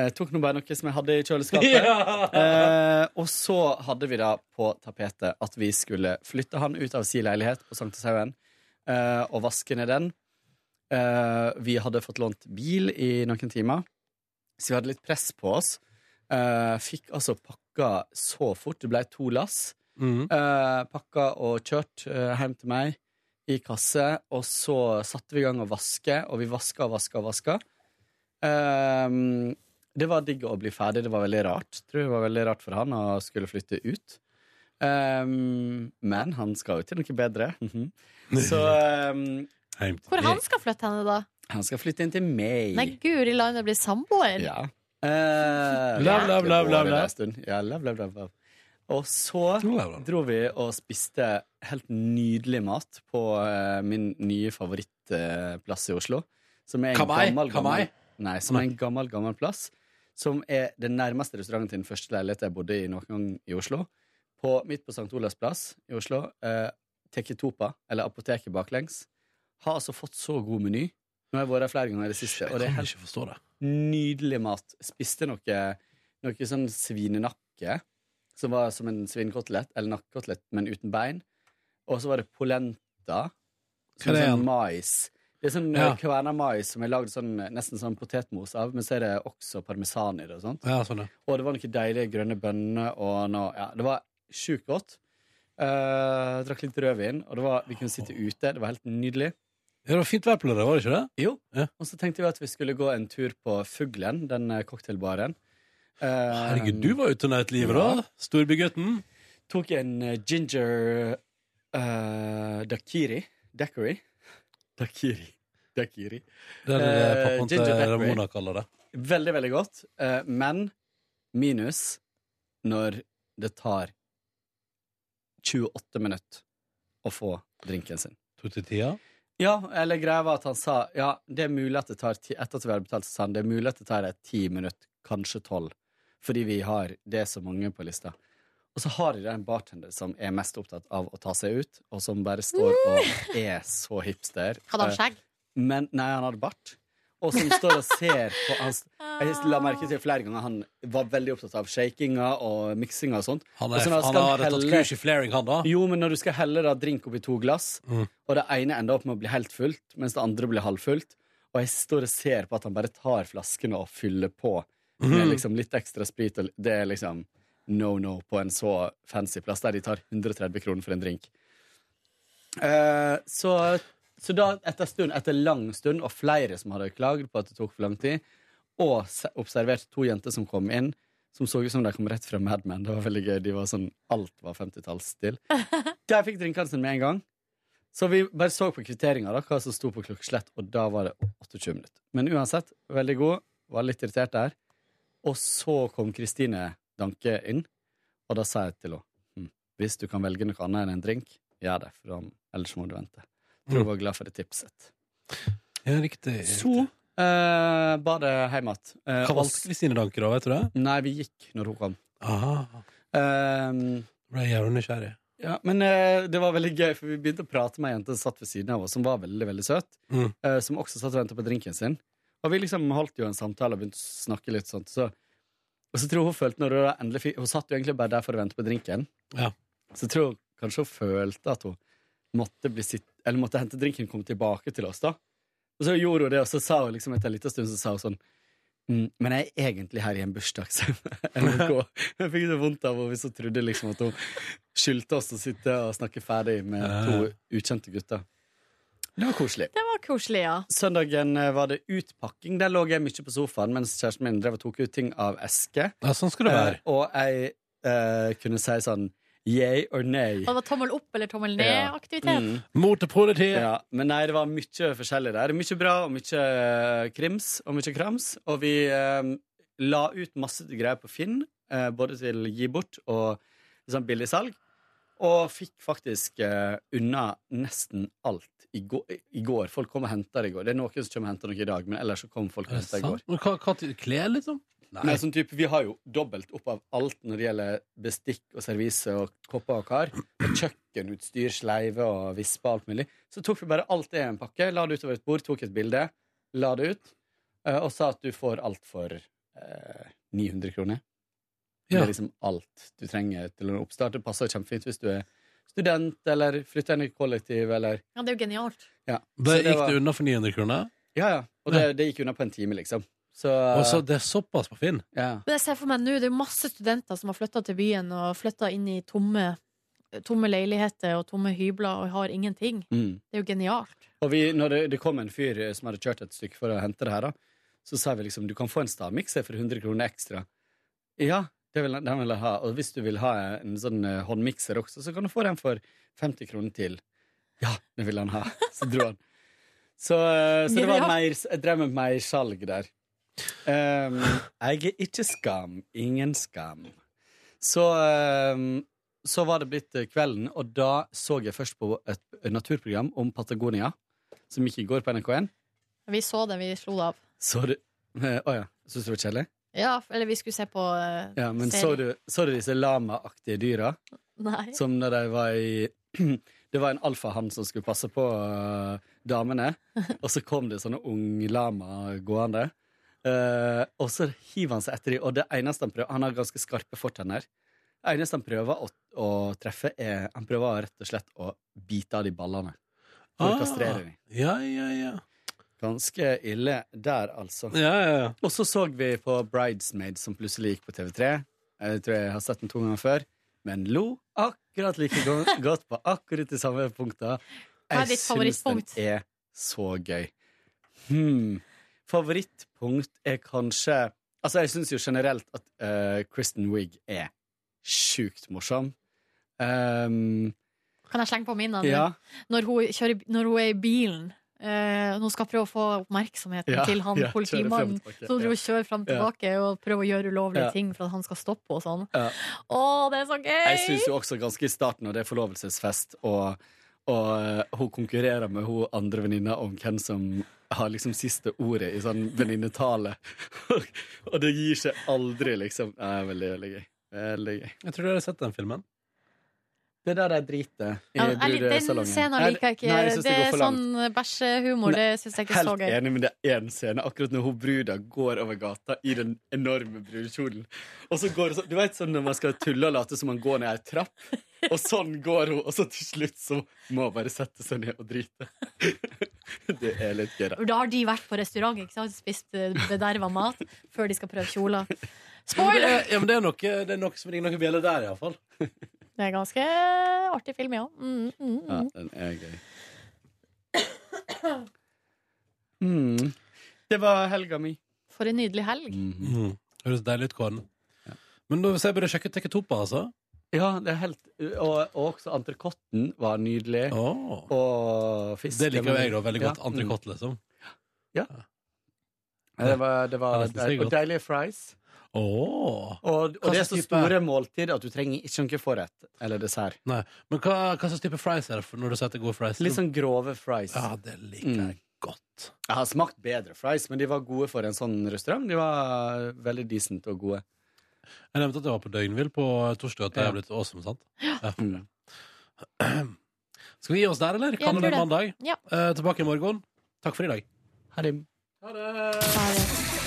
Jeg tok nå bare noe som jeg hadde i kjøleskapet. eh, og så hadde vi da på tapetet at vi skulle flytte han ut av sin leilighet på Sankthanshaugen eh, og vaske ned den. Eh, vi hadde fått lånt bil i noen timer, så vi hadde litt press på oss. Eh, fikk altså pakka så fort. Det ble to lass. Mm. Eh, pakka og kjørt eh, hjem til meg i kasse, og så satte vi i gang å vaske, og vi vaska og vaska og vaska. Um, det var digg å bli ferdig. Det var veldig rart. Tror det var veldig rart for han å skulle flytte ut. Um, men han skal jo til noe bedre. Mhm. Så um, Hvor han skal flytte henne, da? han skal flytte inn til meg. Nei, guri land, det blir samboer. Ja. Uh, Love, love, love, love, love. Ja, love, love, love, love. Og så dro vi og spiste helt nydelig mat på eh, min nye favorittplass i Oslo. Som er en Kamai? gammel, gammel Nei, som er en gammel, gammel plass. Som er den nærmeste restauranten til den første leiligheten jeg bodde i noen gang i Oslo. På, midt på St. Olavs plass i Oslo. Eh, Teketopa, eller Apoteket baklengs, har altså fått så god meny. Nå har jeg vært der flere ganger i det siste. Og det er helt det. nydelig mat. Spiste noe, noe sånn svinenakke, som var som en svinekotelett, eller nakkekotelett, men uten bein. Og så var det polenta, som er sånn mais. Det er sånn Ja. ja. kverna mais som er lagd sånn, nesten sånn potetmos av, men så er det også parmesan i det og sånt. Ja, sånn, ja. Og det var noen deilige grønne bønner og noe Ja, det var sjukt godt. Uh, drakk litt rødvin, og det var, vi kunne sitte ute. Det var helt nydelig. Ja, det var fint vær på lørdag, var det ikke det? Jo. Og så tenkte vi at vi skulle gå en tur på Fuglen, den eh, cocktailbaren. Eh, Herregud, du var ute og nøt livet, da. Storbygutten. Tok en eh, ginger uh, dakiri. Daiquiri. Dakiri. Dakiri. Det er det Eh, pappaen til. Ramona kaller det. Veldig, veldig godt. Uh, men minus når det tar 28 minutter å få drinken sin. Tok det tida? Ja, eller greia var at han sa Ja, det er mulig at det tar ti, Etter at vi har betalt, så sa han det er mulig at det tar et ti minutter, kanskje tolv, fordi vi har det så mange på lista. Og så har de en bartender som er mest opptatt av å ta seg ut, og som bare står og er så hipster. Hadde han skjegg? Eh, Men, nei, han hadde bart. Og som står og ser på hans Jeg la merke til flere ganger han var veldig opptatt av shakinga og miksinga og sånt. Han, Og er, så han skal har tatt kurs i flaring, han da. jo, men når du skal helle da drink oppi to glass, Mm. og det ene ender opp med å bli helt fullt, mens det andre blir halvfullt, og jeg står og ser på at han bare tar flaskene og fyller på med er liksom litt ekstra sprit, og det er liksom no no på en så fancy plass der de tar 130 kroner for en drink. Eh, så, så da, etter stund, etter lang stund, og flere som hadde klagd på at det tok for lang tid, og observert to jenter som kom inn, som så ut som de kom rett fra Mad Men. Det var veldig gøy. De var sånn, Alt var 50-tallsstil. De fikk drinkene sine med en gang. Så vi bare så på kvitteringa, hva som sto på klokkeslett, og da var det 28 minutter. Men uansett, veldig god. Var litt irritert der. Og så kom Kristine Danke inn, og da sa jeg til henne hm, hvis du kan velge noe annet enn en drink, gjør det, for ellers må du vente. Tror hun var glad for det tipset. Ja, riktig. Så eh, bar det hjem igjen. Eh, Hva valgte Kristine Danke, da? Vet du det? Nei, vi gikk når hun kom. Aha. Eh, Ble jævlig nysgjerrig. ja, men eh, det var veldig gøy, for vi begynte å prate med ei jente som satt ved siden av oss, som var veldig veldig søt. Mm. eh, som også satt og ventet på drinken sin. Og vi liksom holdt jo en samtale og begynte å snakke litt sånt. Så, og så tror hun følte når hun endelig fikk Hun satt jo egentlig bare der for å vente på drinken. Ja. Så tror hun kanskje hun følte at hun måtte bli sitt Eller måtte hente drinken og komme tilbake til oss, da. Og så gjorde hun det, og så sa hun liksom etter en liten stund så sa hun sånn mm, Men jeg er egentlig her i en bursdag, så jeg fikk det vondt av henne hvis hun trodde liksom at hun skyldte oss å sitte og snakke ferdig med to ukjente gutter. Det var koselig. Det var koselig, ja. Søndagen eh, var det utpakking. Der lå jeg mye på sofaen mens kjæresten min drev og tok ut ting av eske. Ja, sånn skal det være. Eh, og jeg eh, kunne si sånn yay or nay. Og det var tommel opp eller tommel ned-aktivitet. Mm. Mot politiet. Ja, men nei, det var mye forskjellig der. Mye bra og mye krims og mye krams. Og vi eh, la ut masse greier på Finn, eh, både til gi bort og sånn billigsalg. Og fikk faktisk uh, unna nesten alt i i går. Folk kom og henta det i går. Det er noen som kommer og henter noe i dag, men ellers så kom folk og Er det henta i går. Men hva, hva til- klær, liksom? Nei, sånn type, Vi har jo dobbelt opp av alt når det gjelder bestikk og servise og kopper og kar. Og kjøkkenutstyr, sleive og vispe og alt mulig. Så tok vi bare alt det i en pakke, la det utover et bord, tok et bilde, la det ut, eh, og sa at du får alt for eh, 900 kroner. Det er liksom alt du trenger til en oppstart. Det passer kjempefint hvis du er student eller flytter inn i kollektiv eller Ja, det er jo genialt. ja. Da gikk var- det unna for 900 kroner? Ja, ja. Og det, det gikk unna på en time, liksom. Så, Og så det er såpass på Finn? ja. Men jeg ser for meg nå, det er jo masse studenter som har flytta til byen og flytta inn i tomme, tomme leiligheter og tomme hybler og har ingenting. Mm. Det er jo genialt. Og vi, når det, det kom en fyr som hadde kjørt et stykke for å hente det her, da, så sa vi liksom du kan få en stavmikser for 100 kroner ekstra. Ja, det vil, den vil jeg ha. Og hvis du vil ha en sånn eh, håndmikser også, så kan du få den for 50 kroner til. Ja, det vil han ha. Så dro han. Så, eh, så det var mer, jeg drev med mersalg der. Um, jeg er ikke skam. Ingen skam. Så, um, så var det blitt eh, kvelden, og da så jeg først på et naturprogram om Patagonia, som gikk i går på NRK1. Vi så det, vi slo det av. Så du eh, oh, ja. Syns du det var kjedelig? Ja, eller vi skulle se på uh, Ja, men så du, så du disse lamaaktige dyra? Nei. Som da de var i Det var en alfahann som skulle passe på uh, damene, og så kom det sånne unglama gående. Uh, og så hiver han seg etter dem, og det eneste han prøver Han har ganske skarpe fortenner. Det eneste han prøver å, å treffe, er Han prøver rett og slett å bite av de ballene. For å Ah. kastrere dem. Ja, ja, ja. Ganske ille der, altså. Ja, ja, ja. Og så så vi på Bridesmaid, som plutselig gikk på TV3. Jeg tror jeg har sett den to ganger før. Men lo akkurat like godt på akkurat de samme punkta. Jeg syns den er så gøy. Hmm. Favorittpunkt er kanskje Altså, jeg syns jo generelt at uh, Kristen Wiig er sjukt morsom. Um, Kan jeg slenge på minnene? ja. Når, hun kjører, når hun er i bilen eh, nå skal prøve å få oppmerksomheten Ja, til han ja, politimannen. og Så hun ja. kjører frem og tilbake og prøver å gjøre ulovlige Ja. ting for at han skal stoppe og sånn. Ja. Å, det er så gøy! Jeg syns jo også ganske i starten når det er forlovelsesfest, og, og uh, hun konkurrerer med hun andre venninna om hvem som har liksom siste ordet i sånn venninnetale. og det gir seg aldri, liksom. Det er veldig, veldig gøy. Veldig gøy. Jeg tror du har sett den filmen. Det der er drite i Ja, den scenen liker jeg ikke. Nei, jeg det det er sånn bæsjehumor. Det syns jeg ikke er så Helt enig, men det er én scene akkurat når hun bruda går over gata i den enorme brudekjolen. Og så går hun sånn, Du vet sånn når man skal tulle og late som man går ned ei trapp, og sånn går hun, og så til slutt så må hun bare sette seg ned og drite. Det er litt gøy, da. Da har de vært på restaurant ikke sant? spist eh, bederva mat før de skal prøve kjoler. Spoiler! Ja, men det er noe, det er noe som ringer noen bjeller der, iallfall. Det er ganske artig film, ja. Mm, mm, Ja, mm. den er gøy. Mm. Det var helga mi. For en nydelig helg. Mm. Høres deilig ut, Kåren. Men da ser jeg bare sjekke Tekketoppa, altså. Ja, det er helt Og, og også entrecôten var nydelig. Oh. Og fisk. Det liker jo jeg da veldig Ja, godt. Entrecôte, liksom. Ja. Det var, det var det var godt. deilige fries. Åh. Og, og det er så type- store måltid at du trenger ikke noe forrett eller dessert. Nei. Men hva, hva slags type fries er det for når du sier at det er gode fries? Litt sånn grove fries. Ja, det liker jeg Mm. godt. Jeg har smakt bedre fries, men de var gode for en sånn restaurant. De var veldig decent og gode. Jeg nevnte at jeg var på døgnvill på torsdag, at det er blitt awesome, sant? Ja. ja. Skal vi gi oss der, eller? Kan du det det. mandag? Ja. Uh, tilbake i morgen. Takk for i dag. Ha det. Ha det.